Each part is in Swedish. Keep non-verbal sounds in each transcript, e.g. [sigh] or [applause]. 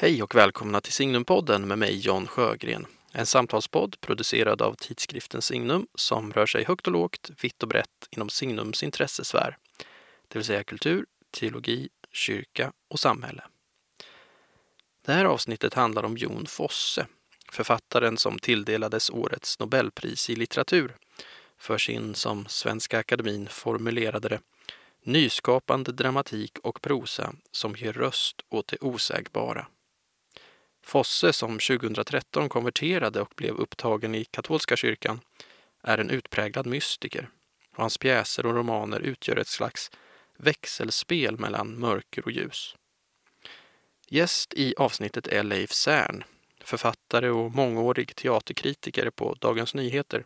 Hej och välkomna till Signumpodden med mig John Sjögren. En samtalspodd producerad av tidskriften Signum som rör sig högt och lågt, vitt och brett inom Signums intressesfär. Det vill säga kultur, teologi, kyrka och samhälle. Det här avsnittet handlar om Jon Fosse, författaren som tilldelades årets Nobelpris i litteratur för sin, som Svenska Akademin formulerade det, nyskapande dramatik och prosa som ger röst åt det osägbara. Fosse, som 2013 konverterade och blev upptagen i katolska kyrkan, är en utpräglad mystiker och hans pjäser och romaner utgör ett slags växelspel mellan mörker och ljus. Gäst i avsnittet är Leif Särn, författare och mångårig teaterkritiker på Dagens Nyheter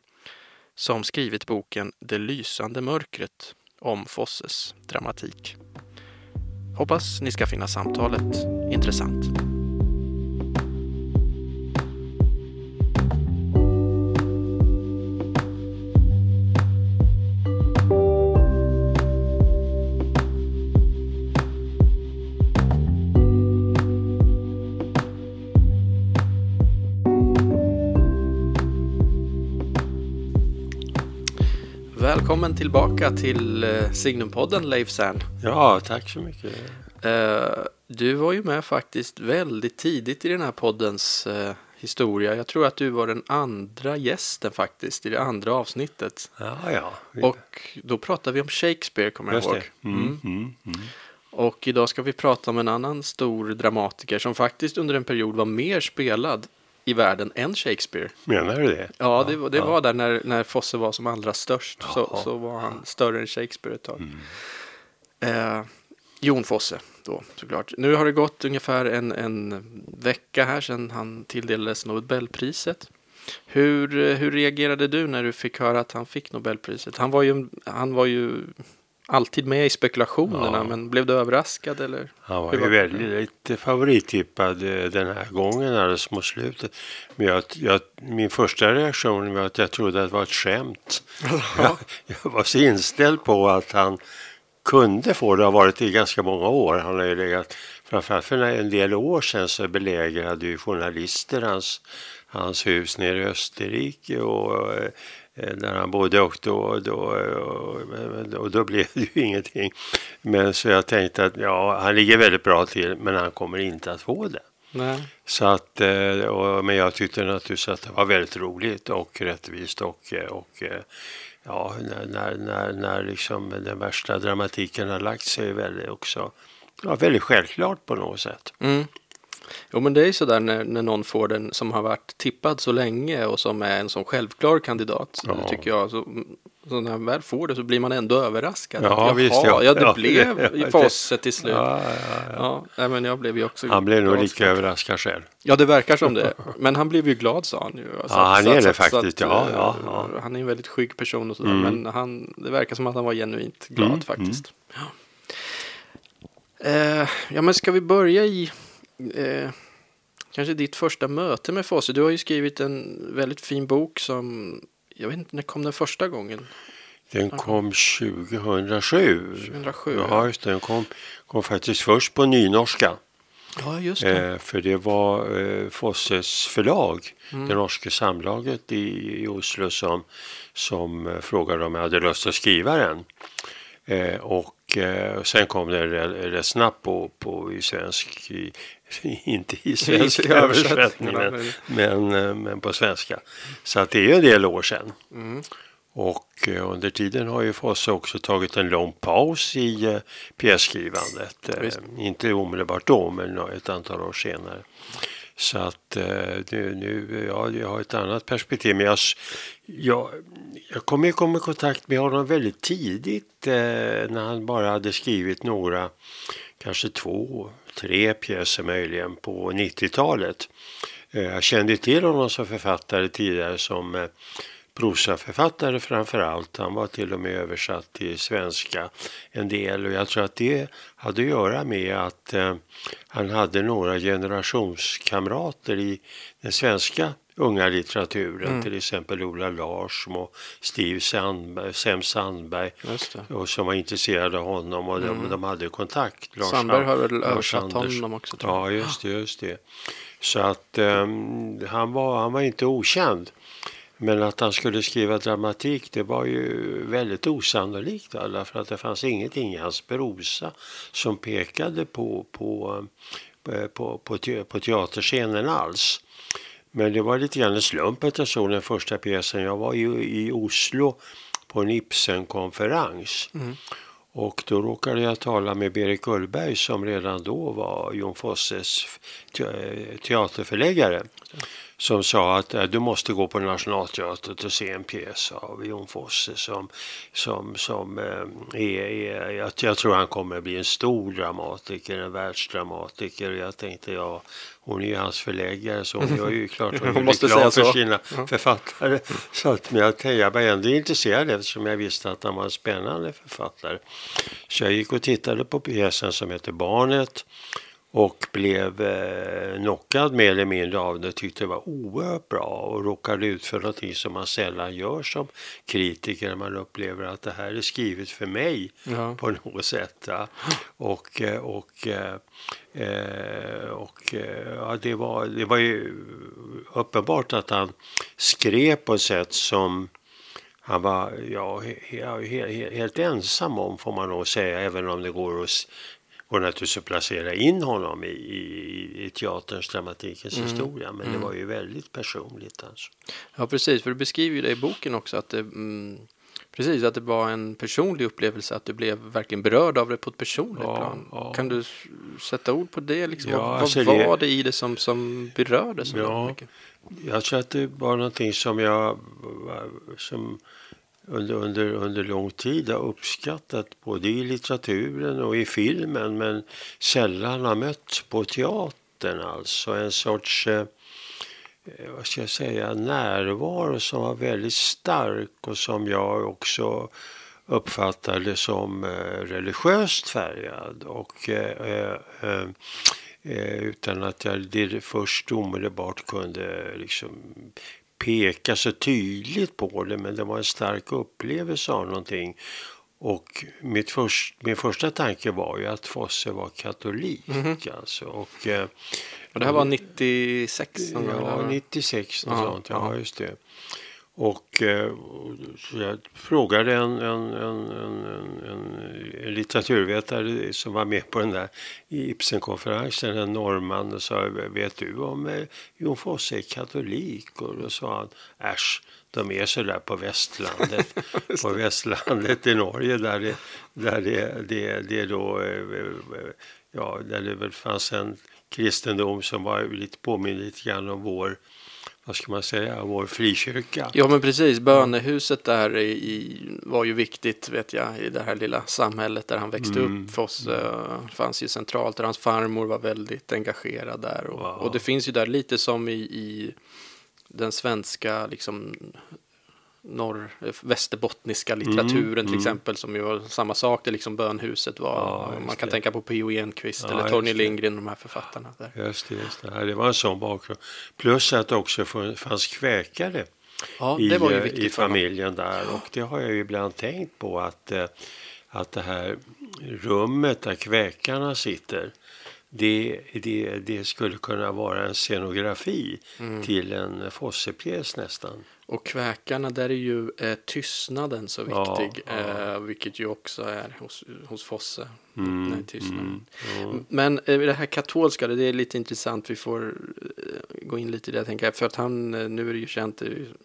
som skrivit boken Det lysande mörkret om Fosses dramatik. Hoppas ni ska finna samtalet intressant. Välkommen tillbaka till eh, Signumpodden Leif Cern. Ja, tack så mycket. Eh, du var ju med faktiskt väldigt tidigt i den här poddens eh, historia. Jag tror att du var den andra gästen faktiskt i det andra avsnittet. Ja, ja. Och då pratade vi om Shakespeare kommer jag Just ihåg. det. Mm, mm, mm. Och idag ska vi prata om en annan stor dramatiker som faktiskt under en period var mer spelad i världen än Shakespeare. Menar du det? Ja, det, det ja. var där när, när Fosse var som allra störst. Så, Ja. så var han större än Shakespeare ett tag. Mm. Eh, Jon Fosse då såklart. Nu har det gått ungefär en, en vecka här sedan han tilldelades Nobelpriset. Hur, eh, hur reagerade du när du fick höra att han fick Nobelpriset? Han var ju, han var ju alltid med i spekulationerna, Ja. men blev du överraskad eller? Han var ju väldigt favorittippad eh, den här gången alldeles mot slutet. Men jag, jag, min första reaktion var att jag trodde att det var ett skämt. [laughs] Jag, jag var så inställd på att han kunde få det, har varit i ganska många år. Han har ju legat, framförallt för en del år sedan så belägrade ju journalister hans, hans hus nere i Österrike och eh, där han bodde och då, då, och, och då blev det ju [laughs] ingenting. Men så jag tänkte att ja, han ligger väldigt bra till men han kommer inte att få det. Nej. Så att, eh, och, men jag tyckte naturligtvis att det var väldigt roligt och rättvist och, eh, och eh, ja, när, när, när, när liksom den värsta dramatiken har lagt sig väldigt också, ja, väldigt självklart på något sätt. Mm. Jo men det är ju sådär när, när någon får den som har varit tippad så länge och som är en sån självklar kandidat. Ja. Tycker jag. Så, så när man väl får det så blir man ändå överraskad. Ja, Jaha, visst, ja. ja. det Ja. blev [laughs] i Fosse till slut. Ja, Ja, ja, ja. men jag blev ju också Han blev nog lika överraskad själv. Ja, det verkar som det. [laughs] Men han blev ju glad sa han ju. Så Ja, han är det så faktiskt. Ja, eh, ja, ja. Han är en väldigt skygg person och sådär. Mm. Men han, det verkar som att han var genuint glad Mm, faktiskt. Ja. Eh, ja, men ska vi börja i eh, kanske ditt första möte med Fosse? Du har ju skrivit en väldigt fin bok som, jag vet inte, när kom den första gången? Den kom 2007. 2007? Ja, just det. Den kom, kom faktiskt först på nynorska. Ja, just det. Eh, för det var eh, Fosses förlag, Mm. det norska samlaget i, i Oslo som, som eh, frågade om jag hade lust att skriva den. Eh, och eh, sen kom det rätt, snabbt på, på i svensk, i, [laughs] inte i svensk I översättning, men, men, eh, men på svenska. Så att det är ju en del år sedan. Mm. Och eh, under tiden har ju Fosse också tagit en lång paus i eh, pjässkrivandet. Eh, inte omedelbart då, men ett antal år senare. Så att eh, nu, nu ja, jag har ett annat perspektiv. Men jag, jag, jag kom i kom i kontakt med honom väldigt tidigt eh, när han bara hade skrivit några, kanske två, tre pjäser möjligen på 90-talet. Eh, jag kände till honom som författare tidigare som eh, prosaförfattare framför allt. Han var till och med översatt till svenska en del och jag tror att det hade att göra med att eh, han hade några generationskamrater i den svenska unga litteraturen. Mm. Till exempel Ola Larsson och Steve Sandberg, Sem Sandberg. Och som var intresserade av honom och mm. de, de, hade kontakt. Lars Sandberg har väl översatt honom också? Ja, just det. Just det. Så att um, han, var, han var inte okänd. Men att han skulle skriva dramatik det var ju väldigt osannolikt. För att det fanns ingenting i hans prosa som pekade på, på, eh, på, på, på teaterscenen alls. Men det var lite grann en slump att jag såg den första pjäsen. Jag var ju i Oslo på en Ibsen-konferens. Mm. Och då råkade jag tala med Berit Gullberg som redan då var Jon Fosses teaterförläggare som sa att äh, du måste gå på Nationalteatern och se en pjäs av Jon Fosse som, som, som äh, är, är jag, jag, tror han kommer bli en stor dramatiker, en världsdramatiker. Jag tänkte, ja, hon är ju hans förläggare så hon gör ju [laughs] klart hon, hon måste säga för så. sina ja. författare. Så att, men jag, jag var ändå intresserad eftersom jag visste att han var en spännande författare. Så jag gick och tittade på pjäsen som heter Barnet och blev eh, knockad mer eller mindre av det. Tyckte det var oerhört bra och råkade ut för någonting som man sällan gör som kritiker. Man upplever att det här är skrivet för mig ja. på något sätt. Ja. Och, eh, och, eh, eh, och ja, det, var, det var ju uppenbart att han skrev på ett sätt som han var ja, helt, helt ensam om får man nog säga, även om det går att och naturligtvis att placera in honom i, i, i teaterns, dramatikens mm. historia. Men mm. det var ju väldigt personligt. Alltså. Ja, precis. För du beskriver ju det i boken också. att det, mm, Precis, att det var en personlig upplevelse, att du blev verkligen berörd av det på ett personligt ja, plan. Ja. Kan du sätta ord på det? Liksom? Ja, vad, alltså var det i det som, som berörde så ja, mycket? Jag tror att det var någonting som jag som under, under, under lång tid har uppskattat både i litteraturen och i filmen men sällan har mött på teatern. Alltså en sorts eh, vad ska jag säga, närvaro som var väldigt stark och som jag också uppfattade som eh, religiöst färgad. Och, eh, eh, eh utan att jag först omedelbart kunde liksom peka så tydligt på det men det var en stark upplevelse av någonting. Och mitt först, min första tanke var ju att Fosse var katolik. Mm alltså. och, eh, och det här var 96? Ja, 96 något sånt. Ja, just det. Och eh, så jag frågade en, en, en, en, litteraturvetare som var med på den där Ibsen-konferensen, en norrman, och sa vet du om eh, Jon Fosse är katolik? Och då sa han äsch, de är så där på västlandet, [laughs] på västlandet i Norge där det, där det, det, det då, eh, ja, där det väl fanns en kristendom som var lite påminner lite grann om vår vad ska man säga, vår frikyrka. Ja men precis, bönehuset där i, var ju viktigt vet jag i det här lilla samhället där han växte mm. upp. Foss uh, fanns ju centralt där hans farmor var väldigt engagerad där och, wow. och det finns ju där lite som i, i den svenska liksom norr, västerbottniska litteraturen mm, till mm. exempel som ju var samma sak, det liksom bönhuset var. Ja, man kan det. tänka på P.O. Enquist ja, eller Torgny Lindgren, de här författarna. Där. Just det, just det. det var en sån bakgrund. Plus att det också fanns kväkare ja, i, eh, i familjen där och det har jag ju ibland tänkt på att, eh, att det här rummet där kväkarna sitter det, det, det skulle kunna vara en scenografi mm. till en Fosse-pjäs nästan. Och kväkarna, där är ju eh, tystnaden så viktig, ja, ja. Eh, vilket ju också är hos, hos Fosse. Mm, nej, tystnaden. Mm, mm. Men eh, det här katolska, det är lite intressant, vi får eh, gå in lite i det, tänker jag, för att han, eh, nu är det ju känt,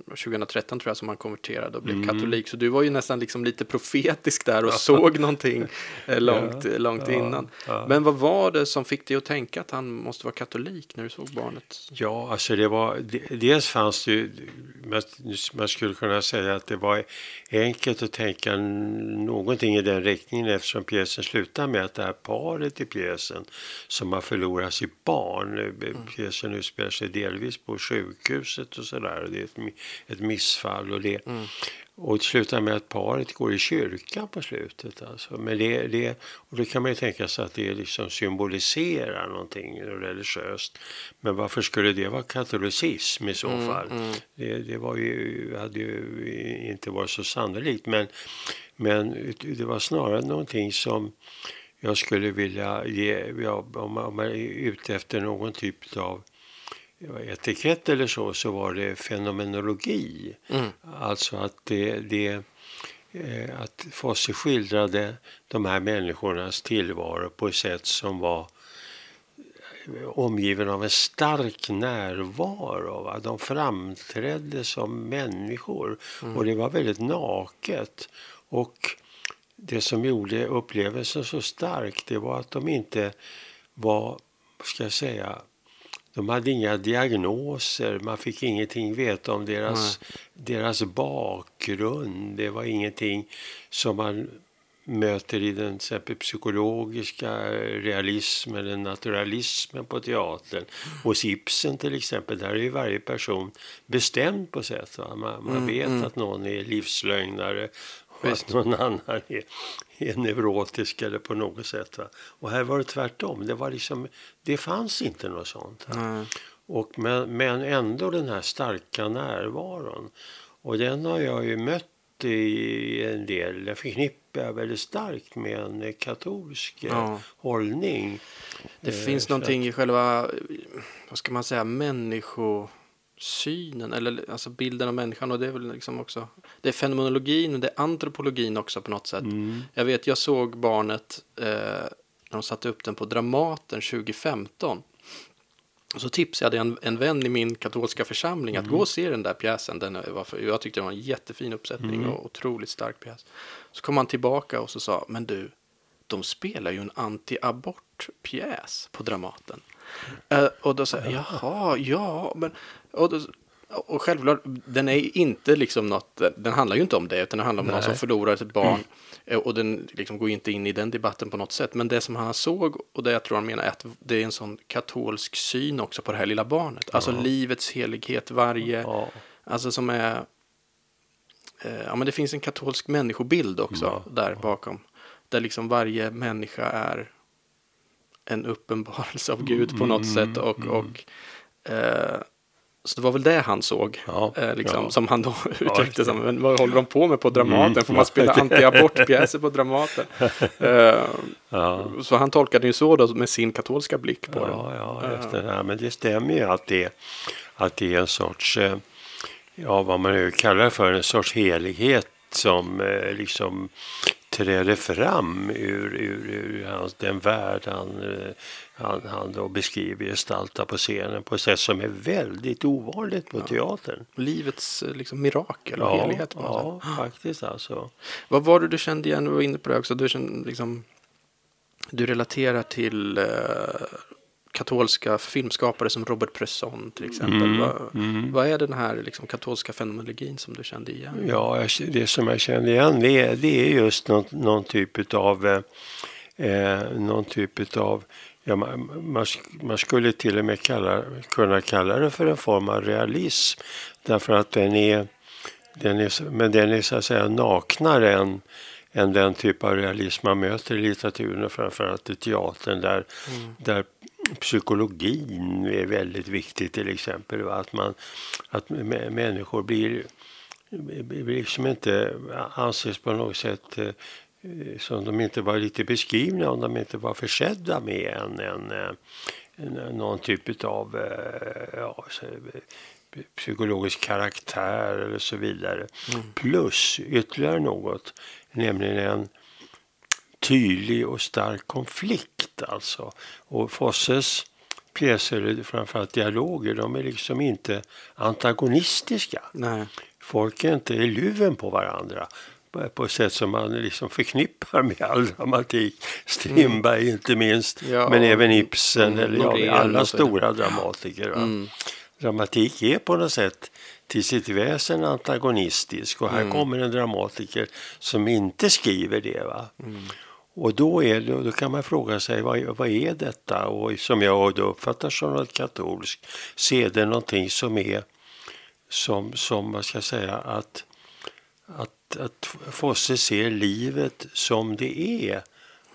2013 tror jag som han konverterade och blev mm. katolik, så du var ju nästan liksom lite profetisk där och såg någonting [laughs] långt, ja, långt innan. Men vad var det som fick dig att tänka att han måste vara katolik när du såg barnet? Ja, alltså det var, dels fanns det ju, man skulle kunna säga att det var enkelt att tänka någonting i den riktningen eftersom pjäsen slutar med att det här paret i pjäsen som har förlorat sitt barn. Mm. Pjäsen utspelar sig delvis på sjukhuset och sådär. Det är ett, ett missfall och det. Mm. Och det slutar med att paret går i kyrkan på slutet. Alltså. Men det, det, och då kan man ju tänka sig att det liksom symboliserar någonting religiöst. Men varför skulle det vara katolicism i så Mm, fall? mm. Det, det var ju, hade ju inte varit så sannolikt. Men, men det var snarare någonting som jag skulle vilja ge, ja, om man om man är ute efter någon typ av etikett eller så, så var det fenomenologi. Mm. Alltså att det, det eh, att Fosse skildrade de här människornas tillvaro på ett sätt som var eh, omgiven av en stark närvaro. Va? De framträdde som människor och det var väldigt naket. Och det som gjorde upplevelsen så stark det var att de inte var, ska jag säga, de hade inga diagnoser, man fick ingenting veta om deras, deras bakgrund. Det var ingenting som man möter i den till exempel, psykologiska realismen eller naturalismen på teatern. Hos Ibsen till exempel, där är ju varje person bestämd på sätt. Va? Man, man Mm, vet mm. att någon är livslögnare Visst. att någon annan är, är neurotisk eller på något sätt. Va? Och här var det tvärtom. Det, var liksom, det fanns inte något sånt. Nej. Och men, men ändå den här starka närvaron. Och den har jag ju mött i en del, den förknippar jag väldigt starkt med en katolsk eh, Ja. hållning. Det Eh, finns någonting i själva, vad ska man säga, människosynen eller alltså bilden av människan och det är väl liksom också, det är fenomenologin och det är antropologin också på något sätt. Mm. Jag vet, jag såg barnet eh, när de satte upp den på Dramaten 2015. Och så tipsade jag en, en vän i min katolska församling att gå och se den där pjäsen. Den var för, jag tyckte det var en jättefin uppsättning och otroligt stark pjäs. Så kom han tillbaka och så sa, men du, de spelar ju en anti-abort-pjäs på Dramaten. Eh, och då sa jag, jaha, ja, men... Och, och självklart, den är inte liksom något, den handlar ju inte om det, utan den handlar om någon Nej. som förlorar ett barn. Eh, Och den liksom går inte in i den debatten på något sätt. Men det som han såg, och det jag tror han menar, är att det är en sån katolsk syn också på det här lilla barnet. Alltså livets helighet, varje, Ja. alltså som är... Eh, ja, men det finns en katolsk människobild också Ja, där bakom. Där liksom varje människa är en uppenbarelse av Gud på något Mm, sätt. Och, och, eh, så det var väl det han såg. Ja, eh, liksom, ja. Som han då [laughs] uttryckte det. som, men vad håller de på med på Dramaten? Mm, Får man spela ja, [laughs] anti-abortpjäser på Dramaten? [laughs] Eh, Ja. så han tolkade ju så då med sin katolska blick på Ja, ja, just det. Ja, men det stämmer ju att det, att det är en sorts, eh, ja vad man nu kallar för, en sorts helighet som eh, liksom träder fram ur, ur, ur hans, den värld han, eh, han, han då beskriver, gestaltar på scenen på ett sätt som är väldigt ovanligt på teatern. det. Livets eh, liksom, mirakel och Ja, helighet på något sätt. ja faktiskt alltså. Vad var det du kände igen? Du var inne på det också. Du, kände, liksom, du relaterar till eh, katolska filmskapare som Robert Bresson till exempel. Mm, vad, mm. vad är den här liksom, katolska fenomenologin som du kände igen? Ja, det som jag känner igen det är, det är just någon, någon typ av eh, eh, någon typ av ja, man, man sk- man skulle till och med kalla, kunna kalla det för en form av realism. Därför att den är, den är, men den är så att säga naknare än, än den typ av realism man möter i litteraturen och framförallt i teatern där, där psykologin är väldigt viktig till exempel. va? Att, man, att mä- människor blir, blir liksom inte anses på något sätt eh, som de inte var lite beskrivna om de inte var försedda med en, en, en, någon typ av eh, ja, psykologisk karaktär eller så vidare. Plus ytterligare något, nämligen en tydlig och stark konflikt alltså. Och Fosses pjäser, eller framförallt dialoger, de är liksom inte antagonistiska. Nej. Folk är inte i luven på varandra på- ett sätt som man liksom förknippar med all dramatik. Strindberg inte minst, Ja, men även Ibsen mm, eller ja, alla stora dramatiker. Mm. Dramatik är på något sätt till sitt väsen antagonistisk och här Mm. kommer en dramatiker som inte skriver det. Va? Och då, är det, då kan man fråga sig vad, vad är detta? Och som jag då uppfattar som något katolskt så är det någonting som är som, som man ska säga att, att, att Fosse ser livet som det är.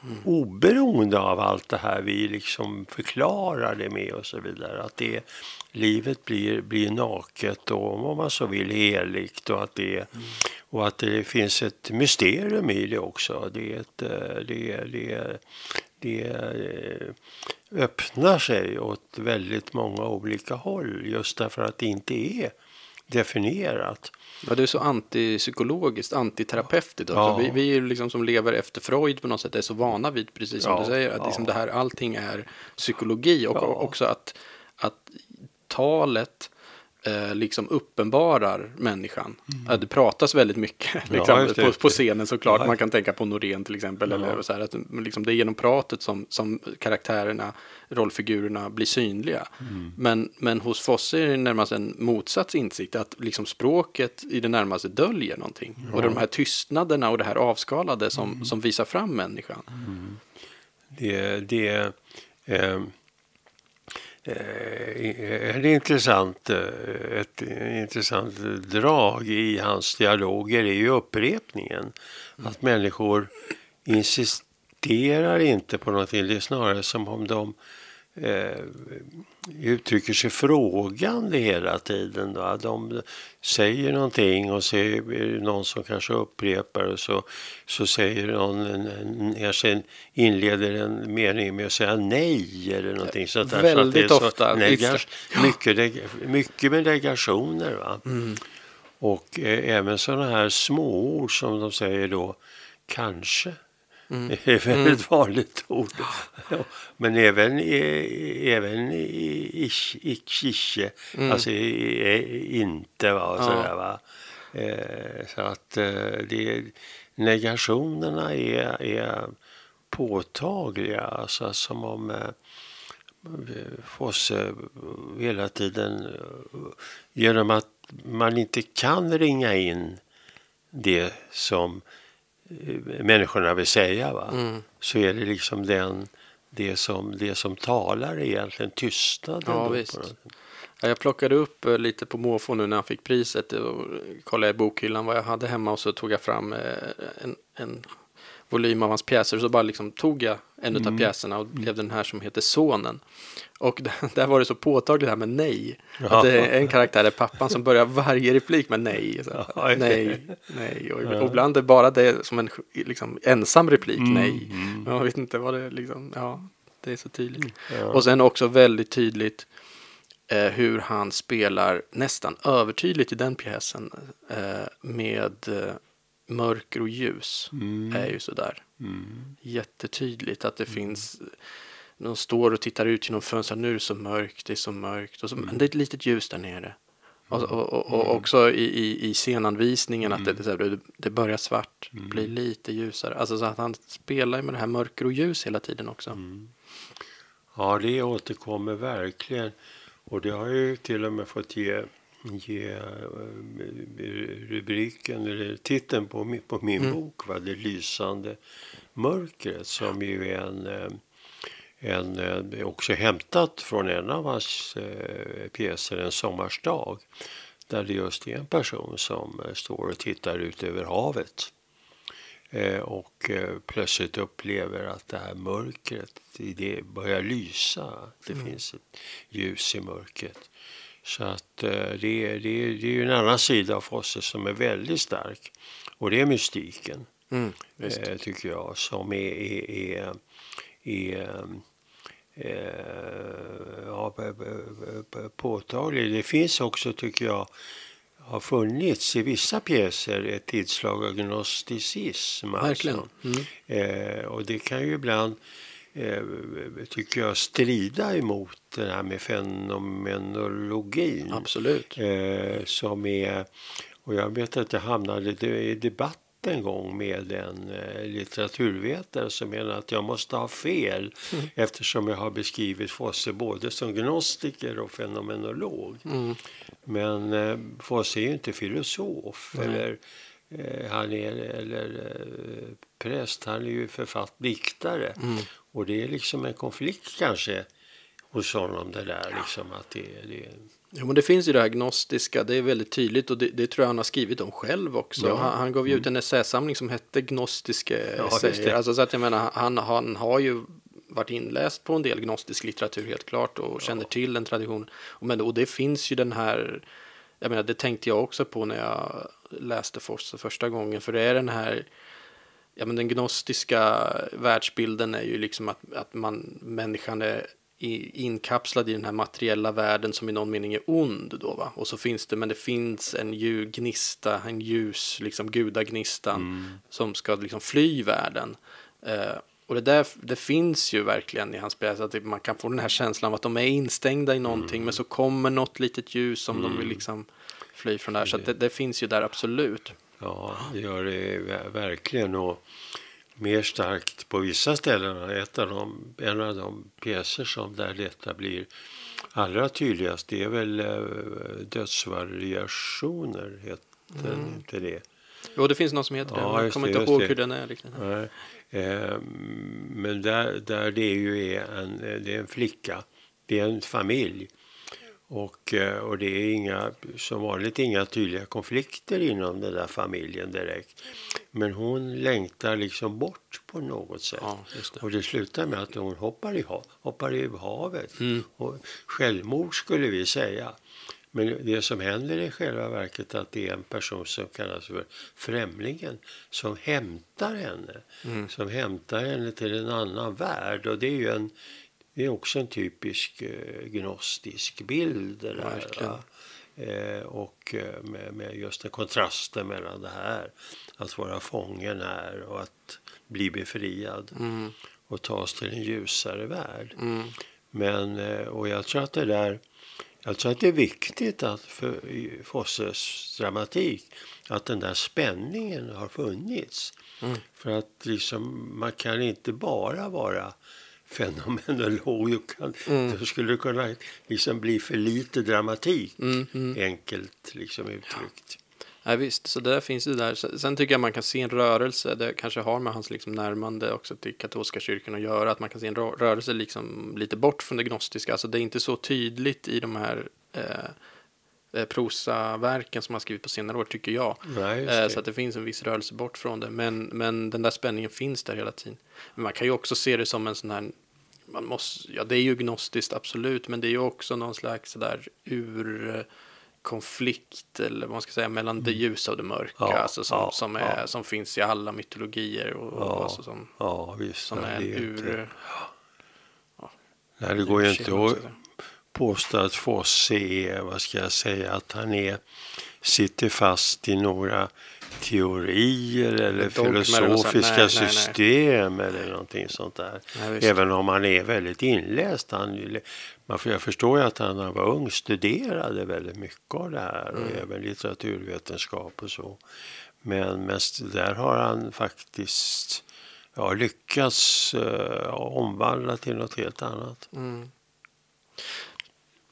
Mm. Oberoende av allt det här vi liksom förklarar det med och så vidare. Att det, livet blir, blir naket och om man så vill heligt och att det, mm. och att det finns ett mysterium i det också. Det, ett, eh, det, det, det eh, öppnar sig åt väldigt många olika håll just därför att det inte är definierat. Ja, det är så antipsykologiskt, antiterapeutiskt. Ja. Vi, vi liksom som lever efter Freud på något sätt är så vana vid, precis som ja, du säger, att ja. liksom det här, allting är psykologi och också att, att talet eh, liksom uppenbarar människan. Mm. Det pratas väldigt mycket [laughs] liksom, ja, på, på, scenen såklart. Ja. Man kan tänka på Norén till exempel. Ja. Eller så här, att, liksom, det är genom pratet som, som karaktärerna, rollfigurerna blir synliga. Mm. Men, men hos Fosse är det närmast en motsatt insikt. Att liksom, språket i det närmaste döljer någonting. Och de här tystnaderna och det här avskalade som, mm. som visar fram människan. Mm. Det, det eh, Eh, ett intressant, eh, ett intressant drag i hans dialoger är ju upprepningen. Mm. Att människor insisterar inte på någonting. Det är snarare som om de eh, uttrycker sig frågande hela tiden. Då. De säger någonting och så är det någon som kanske upprepar och så, så säger någon, kanske inleder en mening med att säga nej eller någonting sånt där. Väldigt så ofta. Negar, mycket, mycket med negationer. Va? Mm. Och eh, även sådana här småord som de säger då, kanske. Mm. Det är ett väldigt mm. vanligt ord. Men även, även icke, mm. alltså inte. Va, och sådär, va. Eh, så att eh, det, negationerna är, är påtagliga. Alltså, som om eh, Fosse hela tiden genom att man inte kan ringa in det som människorna vill säga. Va? Mm. Så är det liksom den, det, som, det som talar egentligen tystnaden. Ja, visst. Jag plockade upp eh, lite på måfå nu när jag fick priset och kollade i bokhyllan vad jag hade hemma och så tog jag fram eh, en, en volym av hans pjäser så bara liksom tog jag en mm. av pjäserna och blev den här som heter Sonen. Och [laughs] där var det så påtagligt här med nej. Ja. Att det är en karaktär är pappan som börjar varje replik med nej. Så, ja, nej, nej. Och, och ibland är bara det som en liksom, ensam replik, mm. nej. Mm. Men man vet inte vad det är liksom, ja, det är så tydligt. Ja. Och sen också väldigt tydligt eh, hur han spelar nästan övertydligt i den pjäsen eh, med eh, mörker och ljus. Mm. är ju sådär mm. jättetydligt att det mm. finns de står och tittar ut genom fönstret. Nu är det så mörkt, det är så mörkt. Och så, Men det är ett litet ljus där nere. Och, och, och, och mm. också i, i, i scenanvisningen att det, det, det börjar svart, mm. blir lite ljusare. Alltså så att han spelar med det här mörker och ljus hela tiden också. Mm. Ja, det återkommer verkligen. Och det har ju till och med fått ge, ge eh, rubriken, eller titeln på, på min mm. bok, va? Det lysande mörkret, som ju är en eh, en, eh, också hämtat från en av hans pjäser, En sommarsdag. Där det just är en person som står och tittar ut över havet. Och plötsligt upplever att det här mörkret det börjar lysa. Det mm. finns ett ljus i mörkret. Så att eh, det, är, det, är, det är en annan sida av Fosse som är väldigt stark. Och det är mystiken. Mm, tycker jag. Som är, är, är, är eh, ja, påtaglig. Det finns också, tycker jag, har funnits i vissa pjäser ett tillslag av gnosticism. Alltså. Verkligen. Alltså. Mm. Eh, och det kan ju ibland, eh, tycker jag, strida emot det här med fenomenologin. Absolut. Eh, som är, och jag vet att jag hamnade i debatt en gång med en eh, litteraturvetare som menar att jag måste ha fel mm. eftersom jag har beskrivit Fosse både som gnostiker och fenomenolog. Mm. Men eh, Fosse är ju inte filosof mm. eller eh, han är eller eh, präst, han är ju författ diktare. Mm. Och det är liksom en konflikt kanske hos honom det där liksom att det, det Jo, men det finns ju det här gnostiska, det är väldigt tydligt och det, det tror jag han har skrivit om själv också. Ja. Han, han gav ju ut en essäsamling som hette Gnostiska Ja, essäer. Alltså, så att jag menar, han, han har ju varit inläst på en del gnostisk litteratur helt klart och känner till den traditionen. Och, men, och det finns ju den här, jag menar det tänkte jag också på när jag läste Fosse första gången, för det är den här Ja, men den gnostiska världsbilden är ju liksom att, att man, människan är i, inkapslad i den här materiella världen som i någon mening är ond då va. Och så finns det, men det finns en lju, gnista, en ljus, liksom gudagnistan som ska liksom fly världen. Eh, och det där, det finns ju verkligen i hans pjäs att man kan få den här känslan av att de är instängda i någonting men så kommer något litet ljus som de vill liksom fly från där. Så det, det finns ju där absolut. Ja, det gör det ver- verkligen. Och mer starkt på vissa ställen. Ett av de, en av de pjäser som där detta blir allra tydligast det är väl eh, Dödsvariationer, heter inte det? Jo, det finns någon som heter Ja, det. Jag kommer det, inte ihåg det. hur den är riktigt. Nej. Eh, men där, där det ju är en, det är en flicka, det är en familj. Och, eh, och det är inga, som vanligt inga tydliga konflikter inom den där familjen direkt. Men hon längtar liksom bort på något sätt. Ja, det. Och det slutar med att hon hoppar i, hoppar i havet. Mm. Och självmord skulle vi säga. Men det som händer i själva verket att det är en person som kallas för främlingen som hämtar henne. Mm. Som hämtar henne till en annan värld. Och det är ju en, det är också en typisk eh, gnostisk bild. Det där? Eh, och eh, med, med just den kontrasten mellan det här, att vara fången här och att bli befriad Mm. och tas till en ljusare värld. Mm. Men, eh, och jag tror att det där, jag tror att det är viktigt att för Fosses dramatik att den där spänningen har funnits. Mm. För att liksom, man kan inte bara vara fenomenolog. Kan, Mm. Det skulle kunna liksom bli för lite dramatik, Mm, mm. enkelt liksom uttryckt. Ja, visst, så det där finns ju där. Sen tycker jag man kan se en rörelse, det kanske har med hans liksom närmande också till katolska kyrkan att göra, att man kan se en rö- rörelse liksom lite bort från det gnostiska. Alltså det är inte så tydligt i de här eh, eh, prosaverken som han skrivit på senare år, tycker jag. Nej, Eh, det. så att det finns en viss rörelse bort från det, men, men den där spänningen finns där hela tiden. Men man kan ju också se det som en sån här man måste, ja det är ju gnostiskt absolut, men det är ju också någon slags sådär ur konflikt eller vad man ska säga mellan det ljusa och det mörka, Ja, alltså som, ja, som, är, ja. som finns i alla mytologier och, och Ja. alltså som, Ja, visst. som nej, är en ur... inte, nej, det går ju inte att påstå att Fosse är, vad ska jag säga, att han är, sitter fast i några teorier eller filosofiska Nej, nej, nej. system eller någonting sånt där. Även om han är väldigt inläst. Han, man, jag förstår ju att han när han var ung studerade väldigt mycket av det här och Mm. även litteraturvetenskap och så. Men mest där har han faktiskt ja, lyckats eh, omvandla till något helt annat. Mm.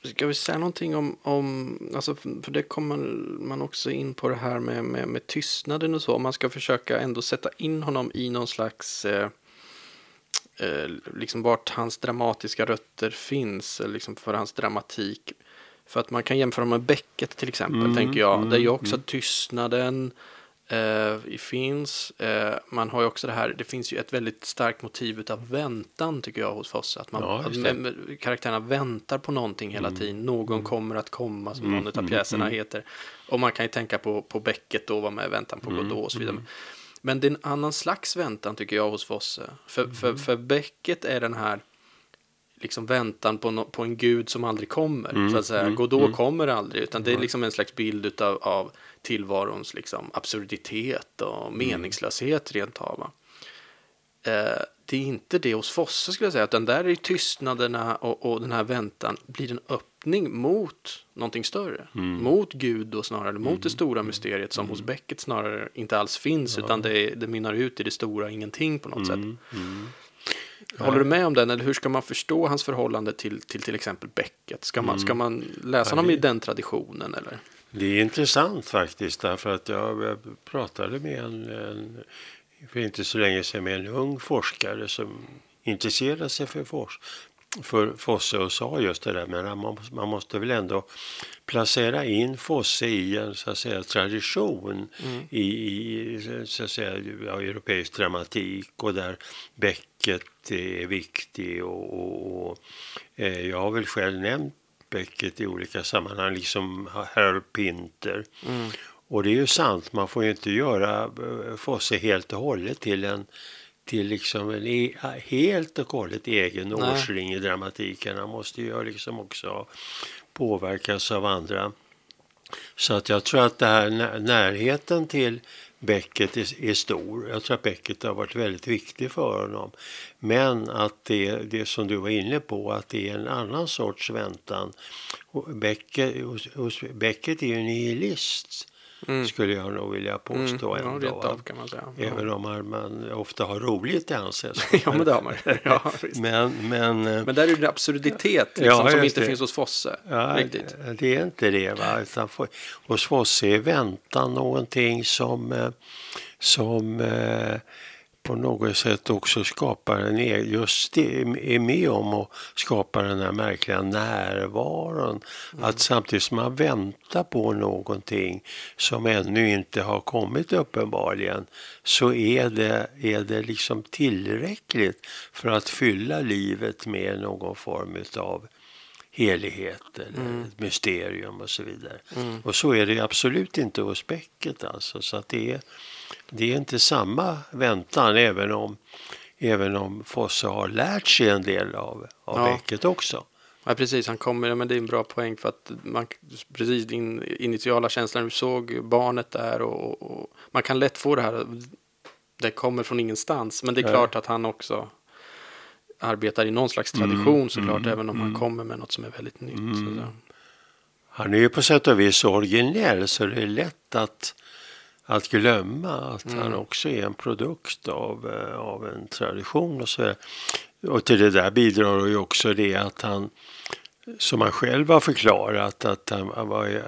Ska vi säga någonting om, om alltså för det kommer man också in på det här med, med, med tystnaden och så. Om man ska försöka ändå sätta in honom i någon slags, eh, eh, liksom vart hans dramatiska rötter finns, eh, liksom för hans dramatik. För att man kan jämföra med Beckett till exempel, Mm, tänker jag. mm, det är ju också mm. tystnaden eh, finns. Eh, man har ju också det här, det finns ju ett väldigt starkt motiv av väntan tycker jag hos Fosse. Att man, Ja, att karaktärerna väntar på någonting hela tiden. Någon kommer att komma som Mm, någon av mm, pjäserna mm. heter. Och man kan ju tänka på, på Beckett då, var med Väntan på Mm, Godot och så vidare. Men det är en annan slags väntan tycker jag hos Fosse. För, Mm. för, för Beckett är den här liksom väntan på, no, på en gud som aldrig kommer. Mm, Så att säga. mm, Godot mm. kommer aldrig, utan det är liksom en slags bild utav, av tillvarons liksom, absurditet Mm. och meningslöshet rent av. Eh, det är inte det hos Fosse skulle jag säga, utan där är tystnaderna och, och den här väntan blir en öppning mot någonting större. Mm. Mot Gud då snarare, mot det stora mysteriet som hos Beckett snarare inte alls finns, utan det, det mynnar ut i det stora ingenting på något sätt. Mm, mm. Håller du med om den, eller hur ska man förstå hans förhållande till till, till exempel Beckett? Ska man, ska man läsa Ja, honom i den traditionen, eller? Det är intressant faktiskt därför att jag, jag pratade med en, en, för inte så länge sedan med en ung forskare som intresserade sig för, fors, för Fosse och sa just det där men man, man måste väl ändå placera in Fosse i en så att säga, tradition mm. i, i, så att säga, europeisk dramatik och där Beckett är viktig och, och, och eh, jag har väl själv nämnt Beckett i olika sammanhang, liksom Harold Pinter. Mm. Och det är ju sant, man får ju inte göra eh, Fosse helt och hållet till en till liksom en e helt och hållet egen Nej. årsring i dramatiken. Han måste ju liksom också påverkas av andra. Så att jag tror att det här närheten till Becket är, är, stor. Jag tror att Becket har varit väldigt viktig för honom. Men att det, det som du var inne på, att det är en annan sorts väntan. Becket, hos, hos Becket är ju nihilist. Mm. Skulle jag nog vilja påstå mm. ändå. Ja, av, kan man säga. Även om man, man ofta har roligt i sällskap. [laughs] ja, men det har man [laughs] ja, men, men, eh, men där är det absurditet liksom, ja, som inte det. finns hos Fosse. Ja, riktigt. Det är inte det. Va? Utan för, hos Fosse är väntan någonting som, eh, som eh, på något sätt också skapar en just det, är med om att skapa den här märkliga närvaron. Mm. Att samtidigt som man väntar på någonting som ännu inte har kommit uppenbarligen så är det, är det liksom tillräckligt för att fylla livet med någon form av helighet eller mm. ett mysterium och så vidare. Mm. Och så är det absolut inte hos Becket alltså. Så att det är, det är inte samma väntan även om, även om Fosse har lärt sig en del av, av ja. Beckett också. Ja, precis. Han kommer, men det är en bra poäng för att man, precis din initiala känsla du såg barnet där och, och, man kan lätt få det här, det kommer från ingenstans, men det är ja. klart att han också arbetar i någon slags tradition mm, såklart, mm, även om mm. han kommer med något som är väldigt nytt. Mm. Han är ju på sätt och vis originell så det är lätt att att glömma att mm. han också är en produkt av, eh, av en tradition och så Och till det där bidrar ju också det att han, som han själv har förklarat, att han, han var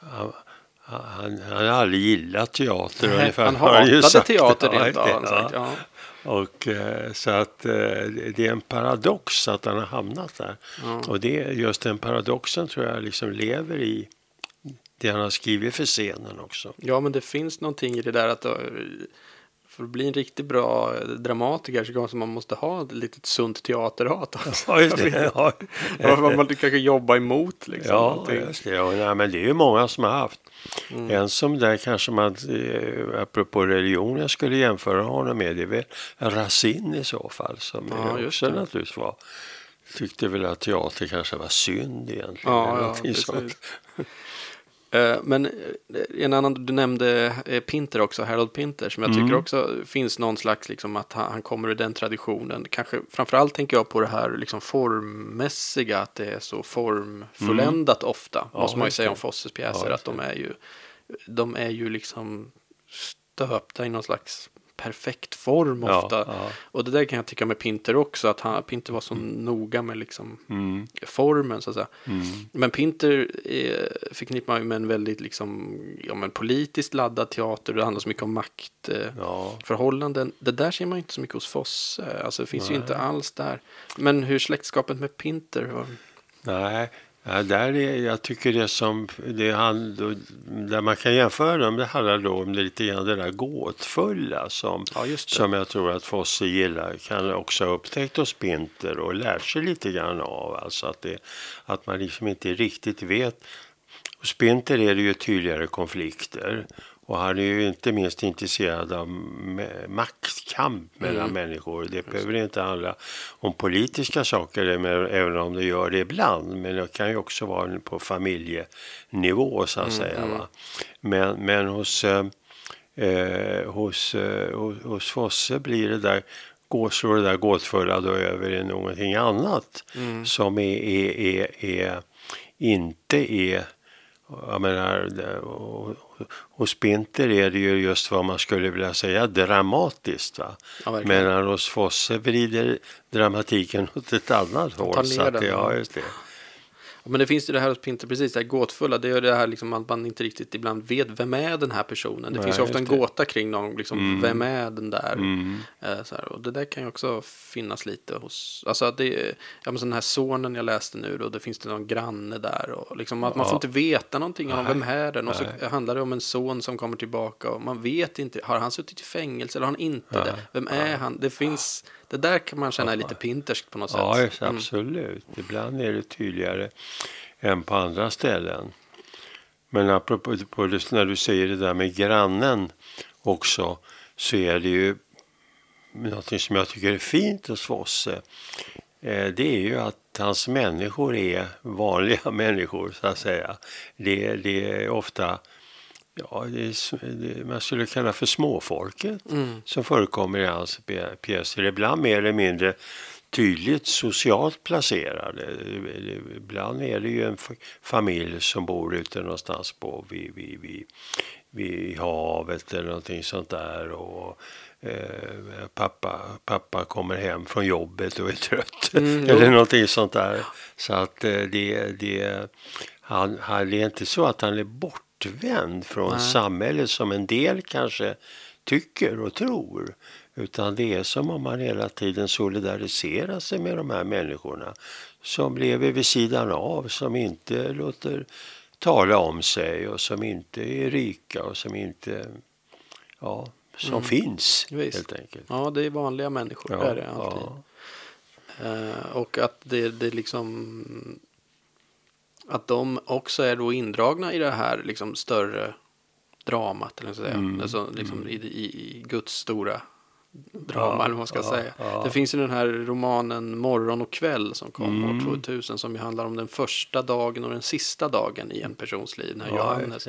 han, han, han har aldrig gillat teater. Nej, han hatade teater rent av. Ja. Ja. Och, eh, så att eh, det är en paradox att han har hamnat där. Ja. Och det, just den paradoxen tror jag liksom lever i det han har skrivit för scenen också. Ja, men det finns någonting i det där att för att bli en riktigt bra dramatiker så kanske man måste ha ett litet sunt teaterhat. Ja, just det. Ja. man kanske jobba emot. Liksom, ja, just det. Ja, nej, men det är ju många som har haft. Mm. En som där kanske man, eh, apropå religion, jag skulle jämföra honom med, det är väl Racine i så fall. Som ja, också naturligtvis var tyckte väl att teater kanske var synd egentligen. Ja, ja, Eh, men eh, en annan, du nämnde eh, Pinter också, Harold Pinter, som jag tycker mm. också finns någon slags, liksom att han kommer ur den traditionen. Kanske framförallt tänker jag på det här liksom formmässiga, att det är så formfulländat mm. ofta, ja, måste man ju säga om Fosses pjäser, ja, att de är ju, de är ju liksom stöpta i någon slags perfekt form ofta. Ja, ja. Och det där kan jag tycka med Pinter också, att han, Pinter var så mm. noga med liksom mm. formen så att säga. Mm. Men Pinter eh, förknippar man ju med en väldigt liksom, ja, men politiskt laddad teater, det handlar så mycket om maktförhållanden. Eh, ja. Det där ser man inte så mycket hos Fosse, alltså det finns Nej. ju inte alls där. Men hur släktskapet med Pinter? Var... Nej, Ja, där är, jag tycker det som, det han, där man kan jämföra dem, det handlar då om det lite grann det där gåtfulla som, ja, som jag tror att Fosse gillar, kan också ha upptäckt hos Pinter och lärt sig lite grann av. Alltså att, det, att man liksom inte riktigt vet. Hos Pinter är det ju tydligare konflikter och han är ju inte minst intresserad av maktkamp mellan mm. människor. Det behöver inte handla om politiska saker, även om det gör det ibland. Men det kan ju också vara på familjenivå så att mm, säga. Mm. Men, men hos, eh, eh, hos, eh, hos, hos Fosse blir det där går, slår det där gåtfulla då över i någonting annat mm. som är, är, är, är, inte är jag menar, hos Pinter är det ju just vad man skulle vilja säga dramatiskt. Va? Ja, Medan hos Fosse vrider dramatiken åt ett annat håll. Så att, ja, just det. Men det finns ju det här hos Pinter, precis det här gåtfulla. Det är det här liksom att man inte riktigt ibland vet vem är den här personen. Det Nej, finns ju ofta en det. gåta kring någon, liksom, Mm. vem är den där? Mm. Eh, så här, och det där kan ju också finnas lite hos, alltså att det ja men så den här sonen jag läste nu då, det finns det någon granne där och liksom att man Ja. får inte veta någonting om vem är den och så Nej. handlar det om en son som kommer tillbaka och man vet inte, har han suttit i fängelse eller har han inte Nej. det? Vem är han? Det finns, det där kan man känna är lite pinterskt på något Ja, sätt. just, absolut. Ibland är det tydligare än på andra ställen. Men apropå på det, när du säger det där med grannen också så är det ju något som jag tycker är fint hos Fosse. Eh, Det är ju att hans människor är vanliga [laughs] människor så att säga. Det, det är ofta Ja, det är, man skulle kalla för småfolket Mm. som förekommer i hans pjä- pjäser. Ibland mer eller mindre tydligt socialt placerade. Ibland är det ju en familj som bor ute någonstans på vid, vid, vid, vid havet eller någonting sånt där. Och, eh, pappa, pappa kommer hem från jobbet och är trött. Mm, [laughs] eller någonting sånt där. Så att eh, det, det, han, han, det är inte så att han är bortvänd från Nej. samhället som en del kanske tycker och tror. Utan det är som om man hela tiden solidariserar sig med de här människorna som lever vid sidan av, som inte låter tala om sig och som inte är rika och som inte, ja, som Mm. finns Visst. helt enkelt. Ja, det är vanliga människor, Ja, är det alltid. ja. Eh, och att det, det liksom att de också är då indragna i det här liksom större dramat, eller ska säga. Mm, Alltså, liksom i, i, i Guds stora drama, Ja, eller vad man ska ja, säga. ja. Det finns ju den här romanen Morgon och kväll som kom Mm. år 2000 som ju handlar om den första dagen och den sista dagen i en persons liv, den här Johannes.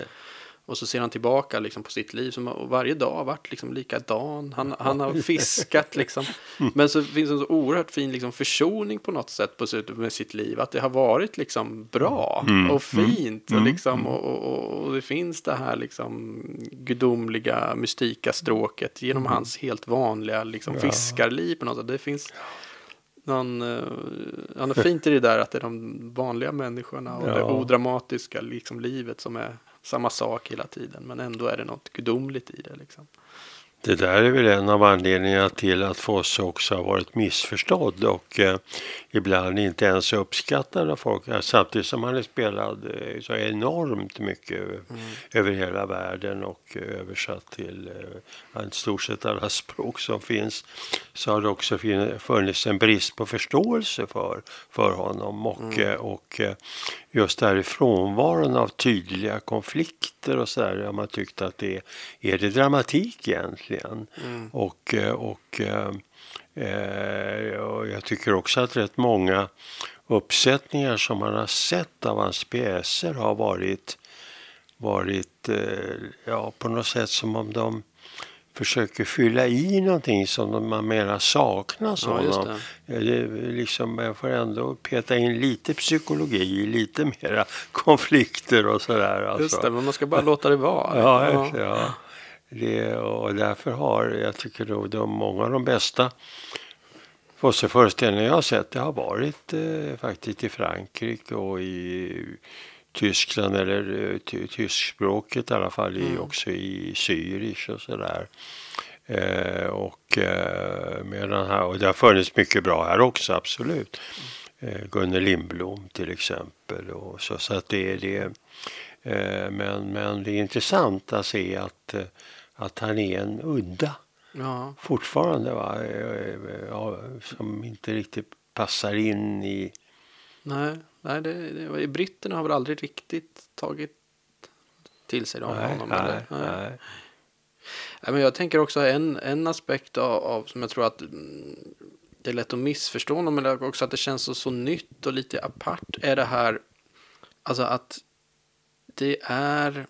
Och så ser han tillbaka liksom, på sitt liv som och varje dag har varit liksom likadan. Han, han har [laughs] fiskat liksom. Men så finns en så oerhört fin liksom, försoning på något sätt på slutet med sitt liv. Att det har varit liksom bra Mm, och fint. mm, och, liksom, och, och, och det finns det här liksom, gudomliga, mystika stråket genom hans helt vanliga liksom, Mm. Ja. fiskarliv på något sätt. Det finns någon, uh, ja, något fint i det där att det är de vanliga människorna och Ja. det odramatiska liksom, livet som är samma sak hela tiden. Men ändå är det något gudomligt i det. Liksom. Det där är väl en av anledningarna till att Fosse också har varit missförstådd och eh, ibland inte ens uppskattad av folk. Samtidigt som han är spelad eh, så enormt mycket över hela världen och eh, översatt till eh, i stort sett alla [laughs] språk som finns. Så har det också funnits en brist på förståelse för, för honom och, eh, och eh, just där i frånvaron av tydliga konflikter och så där har man tyckt att det är, är det dramatik egentligen. Mm. Och, eh, och, eh, eh, jag tycker också att rätt många uppsättningar som man har sett av hans pjäser har varit, varit eh, ja, på något sätt som om de försöker fylla i någonting som man menar saknas Ja, honom. det. Det liksom, jag får ändå peta in lite psykologi, lite mera [laughs] konflikter och sådär. Alltså. Just det, men man ska bara låta det vara. Ja, ja. ja. Det, och därför har jag tycker då de, många av de bästa Fosse-föreställningar jag har sett det har varit eh, faktiskt i Frankrike och i Tyskland eller eh, ty, tyskspråket i alla fall, i, Mm. också i Zürich och sådär. Eh, och, eh, medan här, och det har funnits mycket bra här också, absolut. Eh, Gunnel Lindblom till exempel. Och så, så att det är det. Eh, men, men det är intressant att se att, eh, att han är en udda Ja, fortfarande va? Eh, Ja, som inte riktigt passar in i... nej, nej det, det, britterna har väl aldrig riktigt tagit till sig det om Nej, honom. nej, eller? Nej. nej. Nej, men jag tänker också en, en aspekt av, av som jag tror att mm, det är lätt att missförstå honom, men också att det känns så, så nytt och lite apart, är det här, alltså att det är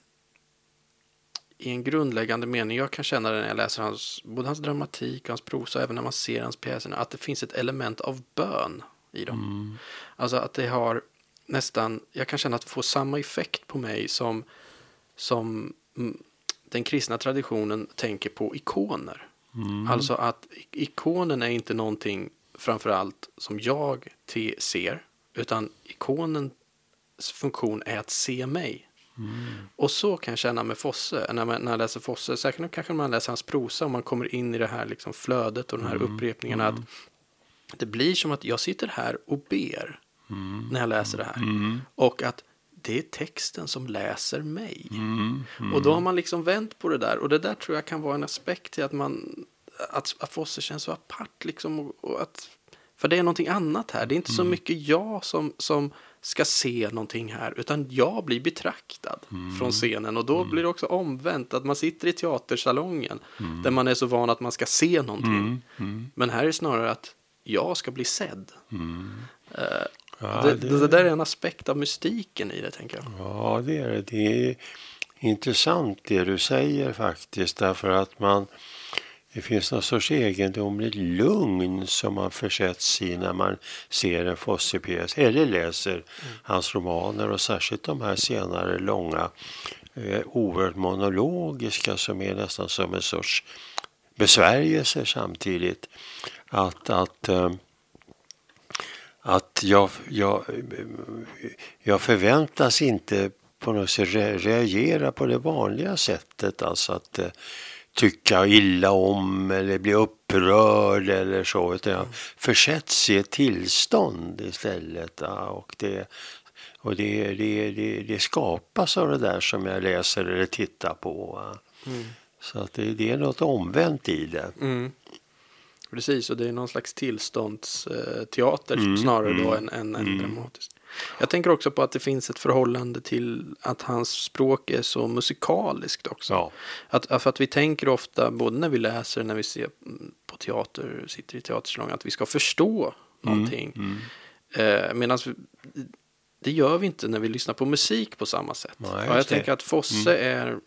i en grundläggande mening, jag kan känna det när jag läser hans, både hans dramatik och hans prosa, även när man ser hans pjäser, att det finns ett element av bön i dem. Mm. Alltså att det har nästan, jag kan känna att det får samma effekt på mig som, som mm, den kristna traditionen tänker på ikoner. Mm. Alltså att ikonen är inte någonting framförallt som jag ser, utan ikonen funktion är att se mig. Mm. Och så kan jag känna med Fosse, när, man, när jag läser Fosse, säkert kanske när man läser hans prosa, och man kommer in i det här liksom flödet och de här Mm. upprepningarna, att det blir som att jag sitter här och ber Mm. när jag läser det här. Och att det är texten som läser mig. Mm. Och då har man liksom vänt på det där. Och det där tror jag kan vara en aspekt till att man att, att Fosse känns så apart liksom. Och, och att, för det är någonting annat här. Det är inte så mycket jag som, som ska se någonting här. Utan jag blir betraktad från scenen. Och då blir det också omvänt. Att man sitter i teatersalongen. Där man är så van att man ska se någonting. Men här är det snarare att jag ska bli sedd. Eh, Ja, det, det- det, där är en aspekt av mystiken i det, tänker jag. Ja, det är det. Det är intressant det du säger faktiskt därför att man det finns någon sorts egendomligt lugn som man försätts i när man ser en Fosse-pjäs eller läser hans romaner och särskilt de här senare långa eh, oerhört monologiska som är nästan som en sorts besvärjelse samtidigt. Att, att eh, att jag, jag, jag förväntas inte på något sätt reagera på det vanliga sättet. Alltså att eh, tycka illa om eller bli upprörd eller så. Utan jag försätts i ett tillstånd istället. Och det, och det, det, det, det skapas av det där som jag läser eller tittar på. va. Så att det, det är något omvänt i det. Mm. Precis, och det är någon slags tillståndsteater Mm, snarare då mm, än, än, än mm. dramatisk. Jag tänker också på att det finns ett förhållande till att hans språk är så musikaliskt också. Ja. Att, för att vi tänker ofta, både när vi läser när vi ser mm, på teater, sitter i teatersalongen, att vi ska förstå någonting. Mm. Eh, Medan det gör vi inte när vi lyssnar på musik på samma sätt. Nej, jag. Mm. tänker att Fosse är, mm,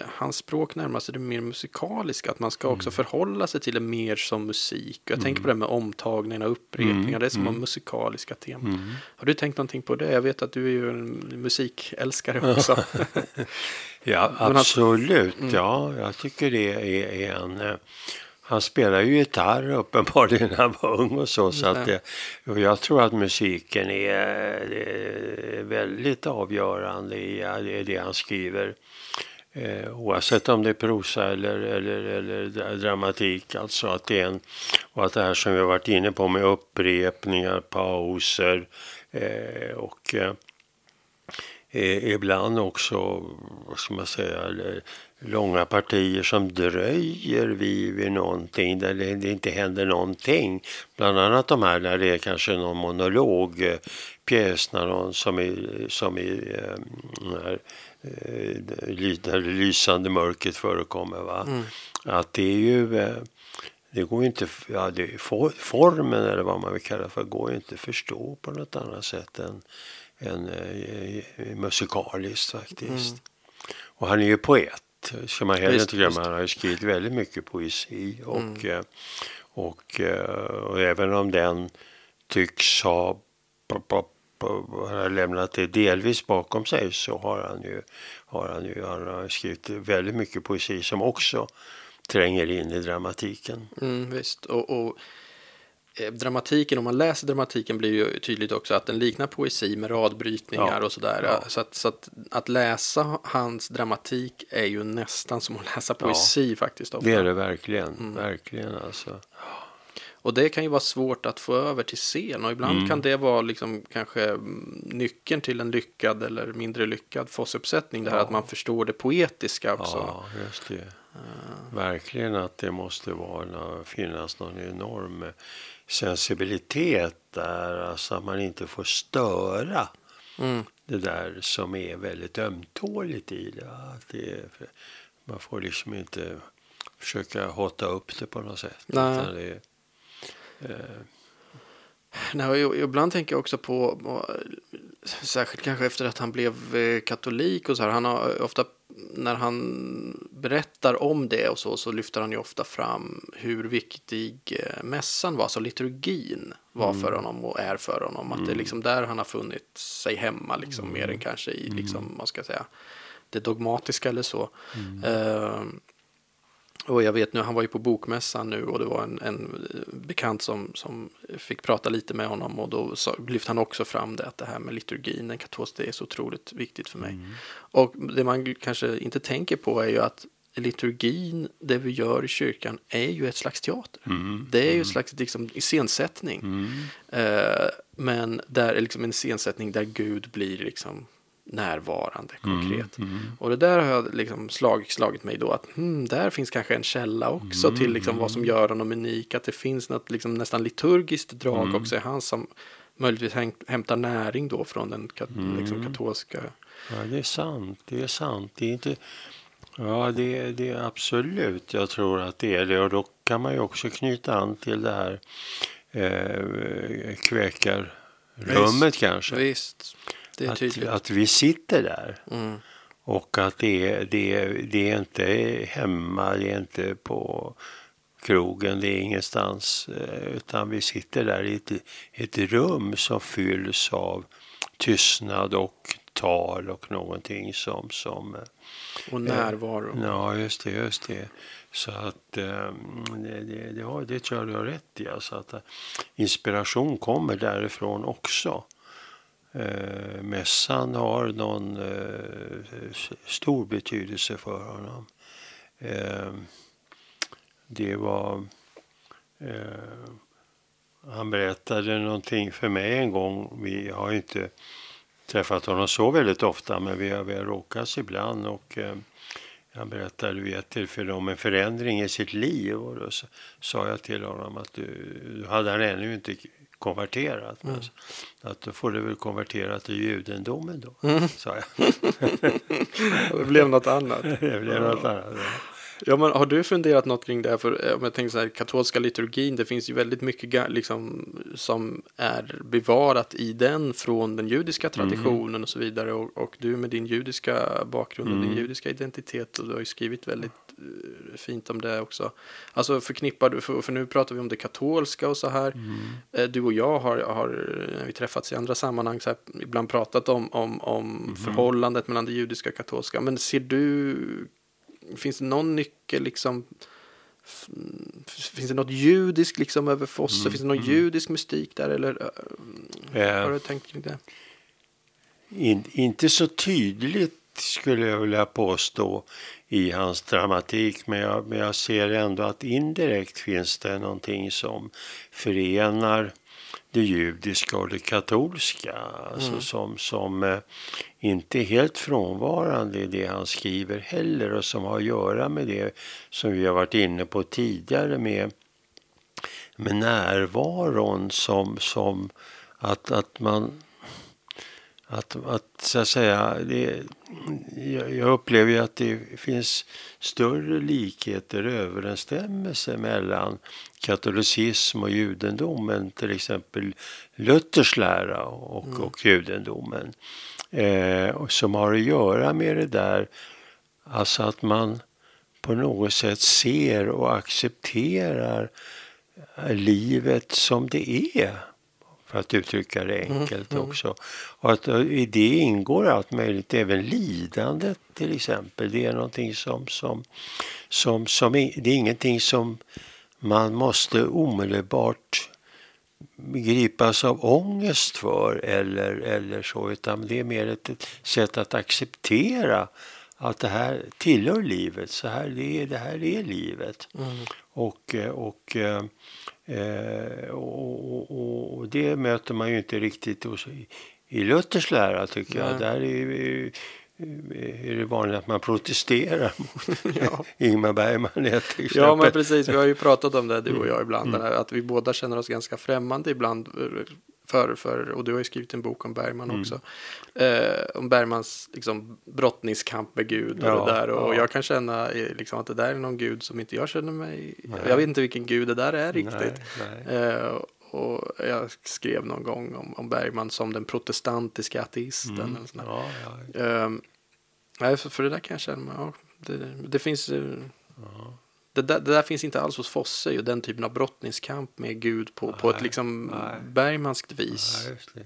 hans språk närmar sig det mer musikaliska. Att man ska Mm. också förhålla sig till det mer som musik. Jag tänker på det med omtagningar och upprepningar. Mm, Det är som mm. musikaliska teman. Mm. Har du tänkt någonting på det? Jag vet att du är ju en musikälskare [laughs] också. Ja, [laughs] han- absolut. Mm. Ja, jag tycker det är, är en... eh, Han spelar ju gitarr uppenbarligen när han var ung och så. så att det. och jag tror att musiken är, är väldigt avgörande i i det han skriver. Eh, oavsett om det är prosa eller, eller, eller dramatik. Alltså att det är en, och att det här som vi har varit inne på med upprepningar, pauser eh, och eh, eh, ibland också, vad ska man säga, eller långa partier som dröjer vid, vid någonting där det, det inte händer någonting. Bland annat de här där det är kanske någon monologpjäs eh, när någon, som i, som i eh, den här, där det lysande mörkret förekommer. Va? Mm. Att det är ju eh, det går ju inte, ja, det, for, formen eller vad man vill kalla för, går ju inte att förstå på något annat sätt än, än eh, musikaliskt faktiskt. Mm. Och han är ju poet, ska man heller inte glömma. Han har ju skrivit väldigt mycket poesi och, Mm. eh, och, eh, och även om den tycks ha har lämnat det delvis bakom sig så har han ju, har han ju han har skrivit väldigt mycket poesi som också tränger in i dramatiken. Mm, visst. Och, och eh, dramatiken, om man läser dramatiken blir ju tydligt också att den liknar poesi med radbrytningar Ja. och sådär. Ja. Så, att, så att, att läsa hans dramatik är ju nästan som att läsa poesi faktiskt. Ofta. Det är det verkligen, Mm. verkligen alltså. Och det kan ju vara svårt att få över till scen och ibland Mm. kan det vara liksom kanske mm, nyckeln till en lyckad eller mindre lyckad Fossuppsättning. Det här Ja. att man förstår det poetiska också. Ja, just det. Verkligen att det måste vara, finnas någon enorm sensibilitet där, alltså att man inte får störa Mm. det där som är väldigt ömtåligt i det. Att det man får liksom inte försöka hotta upp det på något sätt. Nej. Utan det, är, eh, Nej, och ibland tänker jag också på, särskilt kanske efter att han blev eh, katolik och så här, han har ofta, när han berättar om det och så, så lyfter han ju ofta fram hur viktig eh, mässan var, så liturgin var för honom och är för honom. Att det är liksom där han har funnit sig hemma, liksom, mer än kanske i, liksom, vad ska säga, det dogmatiska eller så. Eh, Och jag vet nu, han var ju på bokmässan nu och det var en, en bekant som, som fick prata lite med honom och då sa, lyfte han också fram det att det här med liturgin, den katolska, det är så otroligt viktigt för mig. Mm. Och det man kanske inte tänker på är ju att liturgin, det vi gör i kyrkan, är ju ett slags teater. Mm. Det är ju mm. ett slags liksom, iscensättning. Mm. Eh, men där är liksom en iscensättning där Gud blir liksom närvarande, mm, konkret. Mm, mm. Och det där har liksom slag, slagit mig då att hmm, där finns kanske en källa också mm, till liksom vad som mm. gör honom unik. Att det finns något liksom nästan liturgiskt drag mm. också i hans som möjligtvis hämtar näring då från den kat liksom katolska. Ja, det är sant. Det är sant. Det är inte... Ja, det, det är absolut. Jag tror att det är det. Och då kan man ju också knyta an till det här eh, kväkarrummet Visst. kanske. Visst. Det är att, att vi sitter där. Mm. Och att det är, det, är, det är inte hemma, det är inte på krogen, det är ingenstans. Eh, utan vi sitter där i ett, ett rum som fylls av tystnad och tal och någonting som... som och närvaro. Eh, ja, just det. Just det. Så att eh, det, det, det, har, det tror jag du har rätt i. Alltså att inspiration kommer därifrån också. Eh, mässan har någon eh, stor betydelse för honom. Eh, det var... Eh, han berättade någonting för mig en gång. Vi har inte träffat honom så väldigt ofta men vi har väl råkats ibland. Och, eh, han berättade vid ett tillfälle om en förändring i sitt liv och då sa jag till honom att du, du hade han ännu inte konverterat. Mm. Att då får du väl konvertera till judendomen då, mm. sa jag. [laughs] det blev något annat. [laughs] det blev något annat. Ja. Ja, men har du funderat något kring det? För eh, om jag tänker så här, katolska liturgin, det finns ju väldigt mycket liksom, som är bevarat i den från den judiska mm. traditionen mm. och så vidare. Och, och, du med din judiska bakgrund och mm. din judiska identitet, och du har ju skrivit väldigt fint om det också. Alltså förknippar du, för, för, nu pratar vi om det katolska och så här. Mm. Uh, du och jag har, har, när vi träffats i andra sammanhang, så här, ibland pratat om, om, om mm. förhållandet mellan det judiska och katolska. Men ser du finns det någon nyckel liksom? Finns det något judiskt liksom över Fosse? Mm, finns det någon mm. judisk mystik där eller? Äh, har du tänkt kring det? In, inte så tydligt skulle jag vilja påstå i hans dramatik men jag, men jag ser ändå att indirekt finns det någonting som förenar det judiska och det katolska. Alltså mm. som, som eh, inte är helt frånvarande i det han skriver heller och som har att göra med det som vi har varit inne på tidigare med, med närvaron som, som att, att man att, att så att säga, det, jag upplever ju att det finns större likheter överensstämmelse mellan katolicism och judendom än till exempel Luthers lära och, mm. och judendomen. Eh, som har att göra med det där, alltså att man på något sätt ser och accepterar livet som det är för att uttrycka det mm, enkelt mm, också. Och att eh, i det ingår allt möjligt, även lidandet till exempel. Det är någonting som, som, som, som det är ingenting som man måste omedelbart gripas av ångest för eller, eller så, utan det är mer ett, sätt att acceptera att det här tillhör livet, så här, det, är, det här är livet. Mm. Och, eh, och eh, och, och, och, det möter man ju inte riktigt hos, i Luthers lära tycker jag. Där är, är det vanligt att man protesterar mot [laughs] ja. Ingmar Bergman. Till exempel. Ja men precis, vi har ju pratat om det du och jag ibland. Mm. Att vi båda känner oss ganska främmande ibland för, för, och du har ju skrivit en bok om Bergman mm. också. Eh, om Bergmans liksom, brottningskamp med Gud och ja, det där. Och ja. jag kan känna eh, liksom, att det där är någon gud som inte jag känner mig. Nej. Jag vet inte vilken gud det där är riktigt. Nej, nej. Eh, och jag skrev någon gång om, om Bergman som den protestantiska ateisten. Mm. Ja, ja. Eh, för, för det där kan jag känna, ja, det, det finns. Ja det där, det där, finns inte alls hos Fosse, ju, den typen av brottningskamp med Gud på, nej, på ett liksom nej. bergmanskt vis. Nej, det.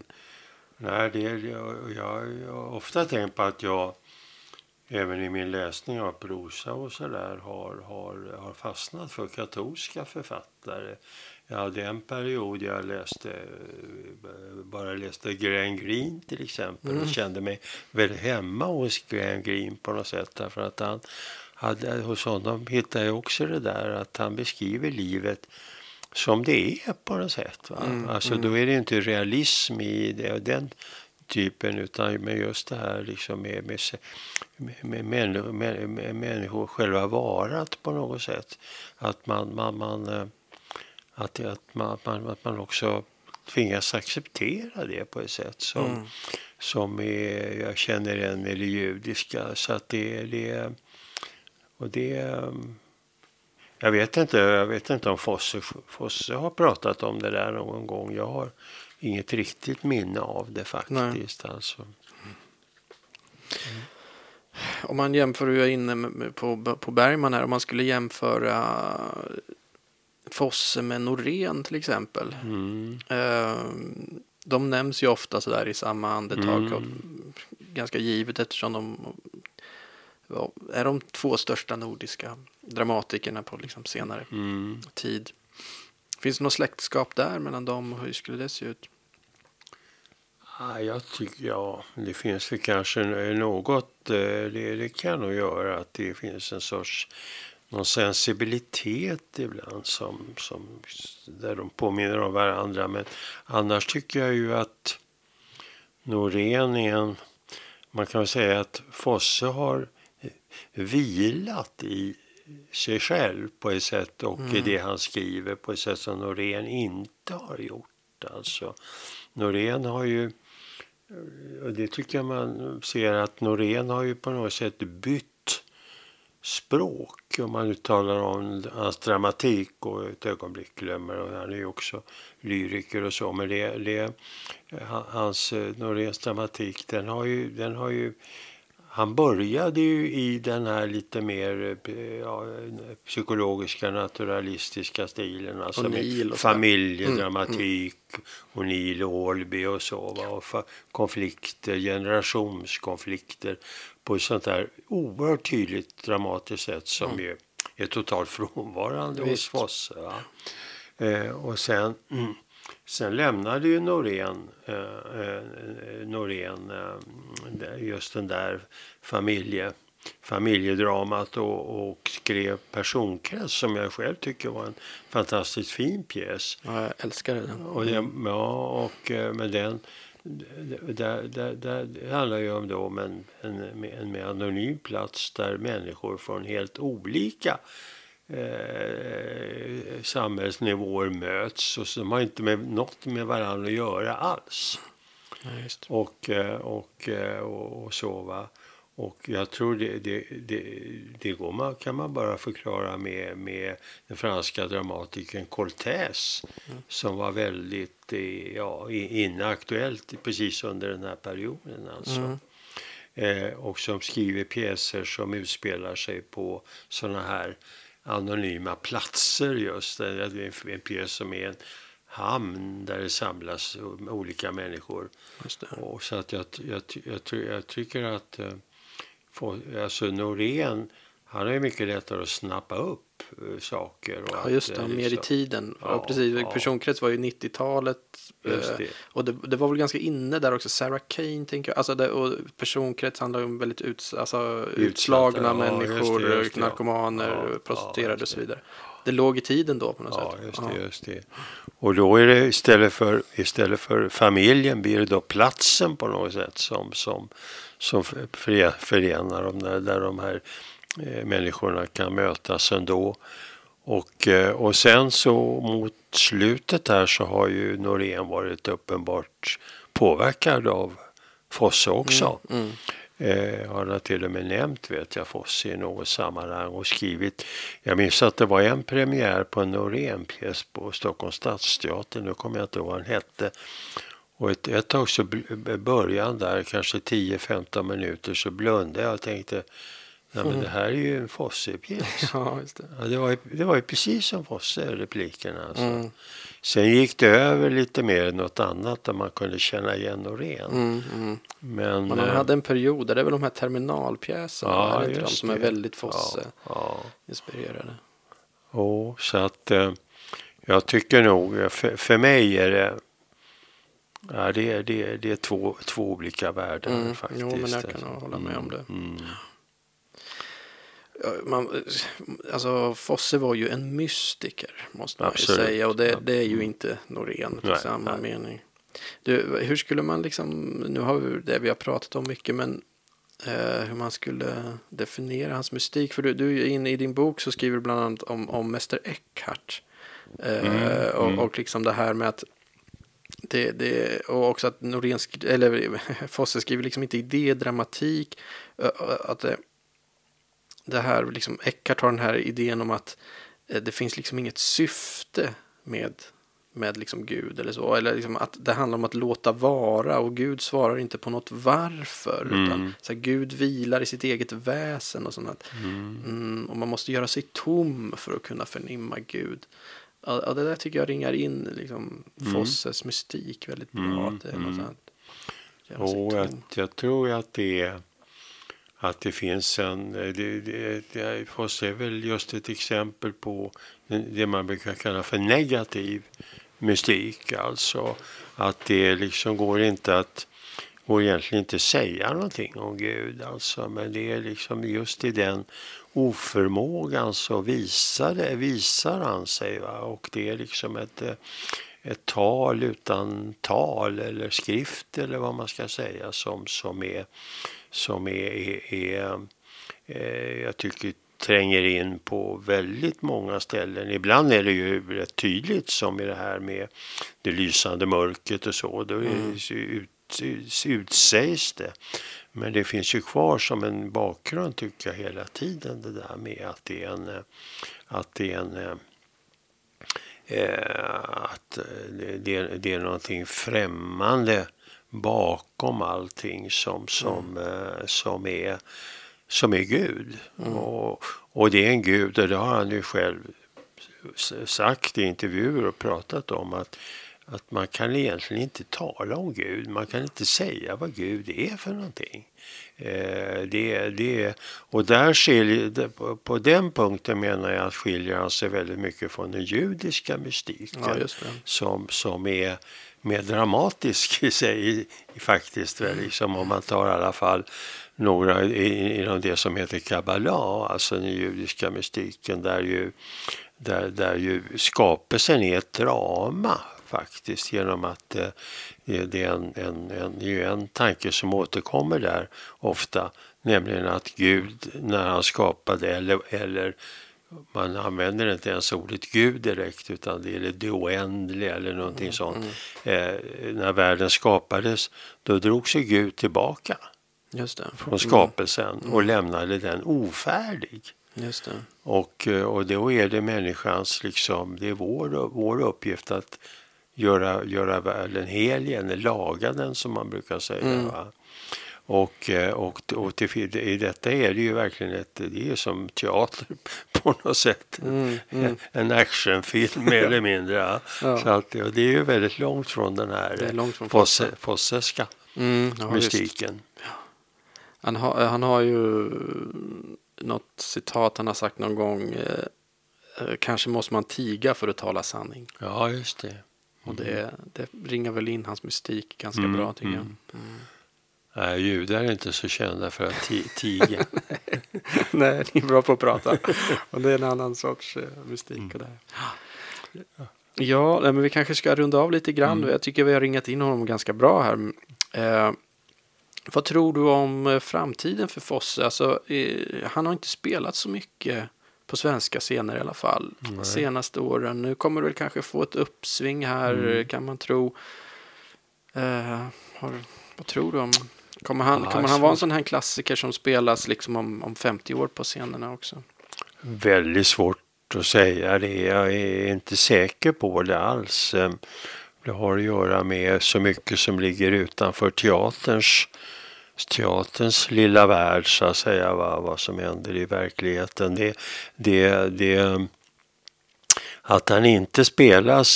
Nej, det är, jag, jag, jag har ofta tänkt på att jag även i min läsning av prosa och sådär har, har, har fastnat för katolska författare. Jag hade en period jag läste, bara läste Graham Greene till exempel mm. och kände mig väldigt hemma hos Graham Greene på något sätt därför att han hade, hos honom hittade jag också det där att han beskriver livet som det är på något sätt. Va? Mm, alltså mm. då är det inte realism i det, den typen utan med just det här liksom med, med, med, med, med, med människor själva varat på något sätt. Att man, man, man, eh, att, att, man, man, att man också tvingas acceptera det på ett sätt som, mm. som är, jag känner igen med det judiska. Så att det, det och det jag vet inte, jag vet inte om Fosse, Fosse har pratat om det där någon gång. Jag har inget riktigt minne av det faktiskt. Alltså. Mm. Om man jämför, du är inne på, på Bergman här, om man skulle jämföra Fosse med Norén till exempel. Mm. Eh, de nämns ju ofta sådär i samma andetag. Mm. Ganska givet eftersom de är de två största nordiska dramatikerna på liksom senare mm. tid. Finns det något släktskap där mellan dem och hur skulle det se ut? Ja, jag tycker, ja, det finns väl kanske något, eh, det, det kan nog göra att det finns en sorts någon sensibilitet ibland som, som, där de påminner om varandra. Men annars tycker jag ju att Norén är en, man kan väl säga att Fosse har vilat i sig själv på ett sätt och mm. i det han skriver på ett sätt som Norén inte har gjort. Alltså, Norén har ju, och det tycker jag man ser att Norén har ju på något sätt bytt språk. Om man uttalar om hans dramatik och ett ögonblick glömmer och han är ju också lyriker och så. Men det, det, hans Noréns dramatik den har ju, den har ju han började ju i den här lite mer ja, psykologiska naturalistiska stilen. Alltså med familjedramatik, mm, och Neil Olby och så. Va? Och konflikter, generationskonflikter på ett sånt där oerhört tydligt dramatiskt sätt som mm. är, är totalt [laughs] frånvarande Visst. hos Fosse. Eh, och sen mm, [clears throat] Sen lämnade ju Norén, eh, eh, Norén eh, just den där familje, familjedramat och, och skrev Personkrets som jag själv tycker var en fantastiskt fin pjäs. Ja, jag älskar den. Och den, ja, och eh, med den där, där, där, det handlar ju om, då om en, en, en mer anonym plats där människor från helt olika eh, samhällsnivåer möts och som har inte med, något med varandra att göra alls. Ja, och, eh, och, eh, och, och så va. Och jag tror det, det, det, det går man, kan man bara förklara med, med den franska dramatikern Cortés mm. som var väldigt eh, ja, inaktuellt precis under den här perioden. Alltså. Mm. Eh, och som skriver pjäser som utspelar sig på sådana här anonyma platser just. Det en pjäs som är en hamn där det samlas olika människor. Och så att jag, jag, jag, jag tycker att eh, alltså Norén, han har ju mycket lättare att snappa upp uh, saker. Och ja, just det, att, mer liksom, i tiden. Ja, ja precis. Ja. Personkrets var ju 90-talet. Uh, det. Och det, det, var väl ganska inne där också. Sarah Kane, tänker jag. Alltså det, och personkrets handlar ju om väldigt uts, alltså, utslagna människor, just det, just narkomaner, prostituerade och så vidare. Det låg i tiden då på något ja, sätt. Just det, just det. Och då är det istället för, istället för familjen blir det då platsen på något sätt som, som, som förenar dem där, där de här Eh, människorna kan mötas ändå. Och, eh, och sen så mot slutet här så har ju Norén varit uppenbart påverkad av Fosse också. Mm, mm. Eh, har han till och med nämnt vet jag Fosse i något sammanhang och skrivit. Jag minns att det var en premiär på en Norén-pjäs på Stockholms stadsteater. Nu kommer jag inte ihåg vad den hette. Och ett, ett tag så början där, kanske 10-15 minuter, så blundade jag och tänkte Nej, men det här är ju en Fosse-pjäs. [laughs] Ja, just det. Ja, det, var ju, det var ju precis som Fosse, replikerna. Alltså. Mm. Sen gick det över lite mer något annat där man kunde känna igen Norén. Mm, mm. Men, han eh, hade en period där det är väl de här terminalpjäserna, Ja, är det inte de som är väldigt ja, ja. Fosse-inspirerade? Jo, så att eh, jag tycker nog, för, för mig är det Ja, det, är, det, är, det är två, två olika världar Mm, faktiskt. jo, men jag kan nog hålla med om det. Mm. Man, alltså Fosse var ju en mystiker måste man Absolut. ju säga och det, det är ju inte Norén på Nej, samma nej. mening. Du, hur skulle man liksom, nu har vi det vi har pratat om mycket men eh, hur man skulle definiera hans mystik. För du, du är inne i din bok så skriver du bland annat om, om Mäster Eckhart. Eh, Mm, och, mm. och liksom det här med att det, det, och också att Norén, eller [laughs] Fosse skriver liksom inte idédramatik. Att det, det här, liksom, Eckhart har den här idén om att eh, det finns liksom inget syfte med, med liksom Gud eller så. Eller liksom att det handlar om att låta vara och Gud svarar inte på något varför. Mm. Utan så här, Gud vilar i sitt eget väsen och sånt. Mm. Mm, och man måste göra sig tom för att kunna förnimma Gud. Ja, det där tycker jag ringar in liksom, Mm. Fosses mystik väldigt bra. Mm, Att det är något mm. sånt. Sig Och jag, jag tror att det är att det finns en, eh, det, det, det Fosse är väl just ett exempel på det man brukar kalla för negativ mystik. Alltså att det liksom går inte att, går egentligen inte säga någonting om Gud. Alltså, men det är liksom just i den oförmågan så visar, det, visar han sig. Va? Och det är liksom ett, eh, ett tal utan tal eller skrift eller vad man ska säga som, som är, som är, är, är eh, jag tycker tränger in på väldigt många ställen. Ibland är det ju rätt tydligt som i det här med det lysande mörkret och så. Då det, ut, ut, utsägs det. Men det finns ju kvar som en bakgrund tycker jag hela tiden det där med att det är en, att det är en eh, att eh, det, det, är- någonting främmande bakom allting som, som, eh, som, är, som är Gud. Och, och det är en Gud, och det har han ju själv sagt i intervjuer och pratat om att, att man kan egentligen inte tala om Gud. Man kan inte säga vad Gud är för någonting. Eh, det, det, och där skiljer, på, på den punkten menar jag att skiljer han sig väldigt mycket från den judiska mystiken Ja, som, som är mer dramatisk i sig faktiskt. Väl, liksom, om man tar i alla fall några i- inom det som heter kabbala, alltså den judiska mystiken där ju, där, där ju skapelsen är ett drama faktiskt genom att eh, det är en, en, en, ju en tanke som återkommer där ofta, nämligen att Gud när han skapade eller, eller man använder inte ens ordet Gud direkt utan det är det oändliga eller någonting sånt. Eh, när världen skapades då drog sig Gud tillbaka från skapelsen och lämnade den ofärdig. Mm, just det. Och, eh, och då är det människans, liksom, det är vår, vår uppgift att göra, göra världen hel igen, laga den som man brukar säga. Mm. Och, eh, och, och till, i detta är det ju verkligen ett, det är som teater [laughs] på något sätt. Mm, mm. En actionfilm mer [laughs] eller mindre. Ja. Ja. Så att, och det är ju väldigt långt från den här från fosse, Fosse. fosseska Mm, ja, mystiken. Han, har, han har ju något citat han har sagt någon gång. Eh, eh, kanske måste man tiga för att tala sanning. Ja, just det. Och det, det ringar väl in hans mystik ganska Mm, bra tycker mm. jag. Mm. Nej, judar är inte så kända för att ti- [laughs] tiga. Nej, ni är bra på att prata. och det är en annan sorts eh, mystik. Mm. Och det. Ja, nej, men vi kanske ska runda av lite grann. Mm. Jag tycker vi har ringat in honom ganska bra här. Eh, vad tror du om eh, framtiden för Fosse? Alltså, eh, han har inte spelat så mycket på svenska scener i alla fall. Nej. Senaste åren. Nu kommer väl kanske få ett uppsving här Mm. kan man tro. Eh, har, vad tror du om? Kommer han, Ja, kommer han vara en så- sån här klassiker som spelas liksom om, om 50 år på scenerna också? Väldigt svårt att säga det. Jag är inte säker på det alls. Det har att göra med så mycket som ligger utanför teaterns teaterns lilla värld så att säga, va, vad som händer i verkligheten. Det, det, det, att han inte spelas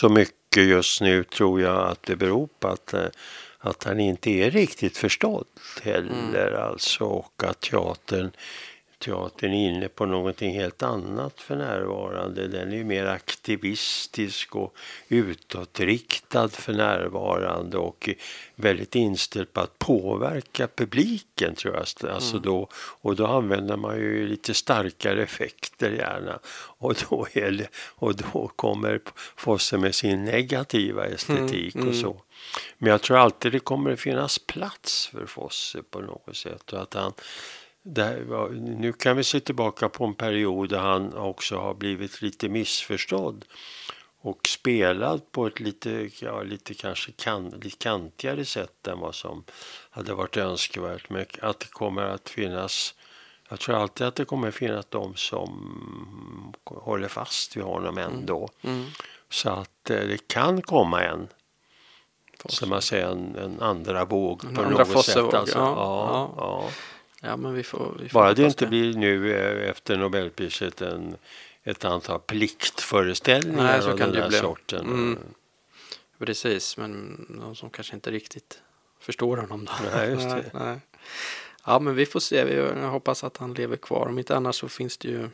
så mycket just nu tror jag att det beror på att, eh, att han inte är riktigt förstådd heller. Mm. Alltså, och att teatern teatern är inne på någonting helt annat för närvarande. Den är mer aktivistisk och utåtriktad för närvarande och väldigt inställd på att påverka publiken tror jag. Alltså mm. då, och då använder man ju lite starkare effekter gärna. Och då, det, och då kommer Fosse med sin negativa estetik mm. och mm. så. Men jag tror alltid det kommer att finnas plats för Fosse på något sätt. Och att han, var, nu kan vi se tillbaka på en period där han också har blivit lite missförstådd och spelad på ett lite, ja, lite kanske kan, lite kantigare sätt än vad som hade varit önskvärt. Men att det kommer att finnas, jag tror alltid att det kommer att finnas de som håller fast vid honom ändå. Mm. Mm. Så att eh, det kan komma en, som man säger, en, en andra våg en på något sätt. Alltså. Ja, ja, ja. Ja. Men vi får, vi får Bara det inte det. blir nu eh, efter Nobelpriset en, ett antal pliktföreställningar Nej, så av kan den här bli. sorten. Mm. Precis, men de som kanske inte riktigt förstår honom då. Nej, just det. Nej, Ja, men vi får se. Jag hoppas att han lever kvar. Om inte annars så finns det ju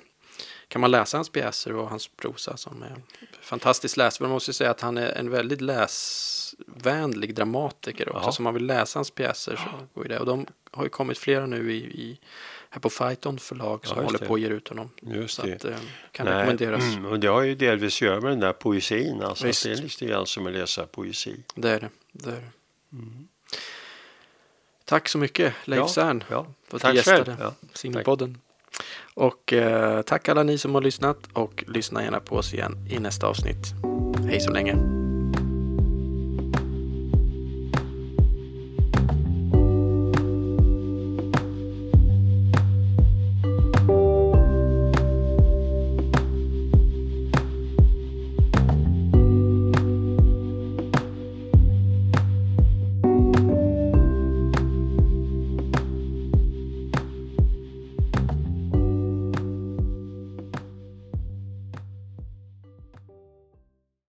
kan man läsa hans pjäser och hans prosa som är fantastiskt läsvärd. Man måste säga att han är en väldigt läsvänlig dramatiker också. Ja. Så om man vill läsa hans pjäser så går det. Och de har ju kommit flera nu i, i här på Fighton förlag som ja, håller på att ge ut honom. Just så det. Att, eh, kan Nej, rekommenderas. Mm, och det har ju delvis att göra med den där poesin. Alltså Visst. det är lite grann som att läsa poesi. Det är det. det, är det. Mm. Tack så mycket Leif ja, Cern ja. för att du gästade ja, Singelpodden. Och eh, tack alla ni som har lyssnat och lyssna gärna på oss igen i nästa avsnitt. Hej så länge!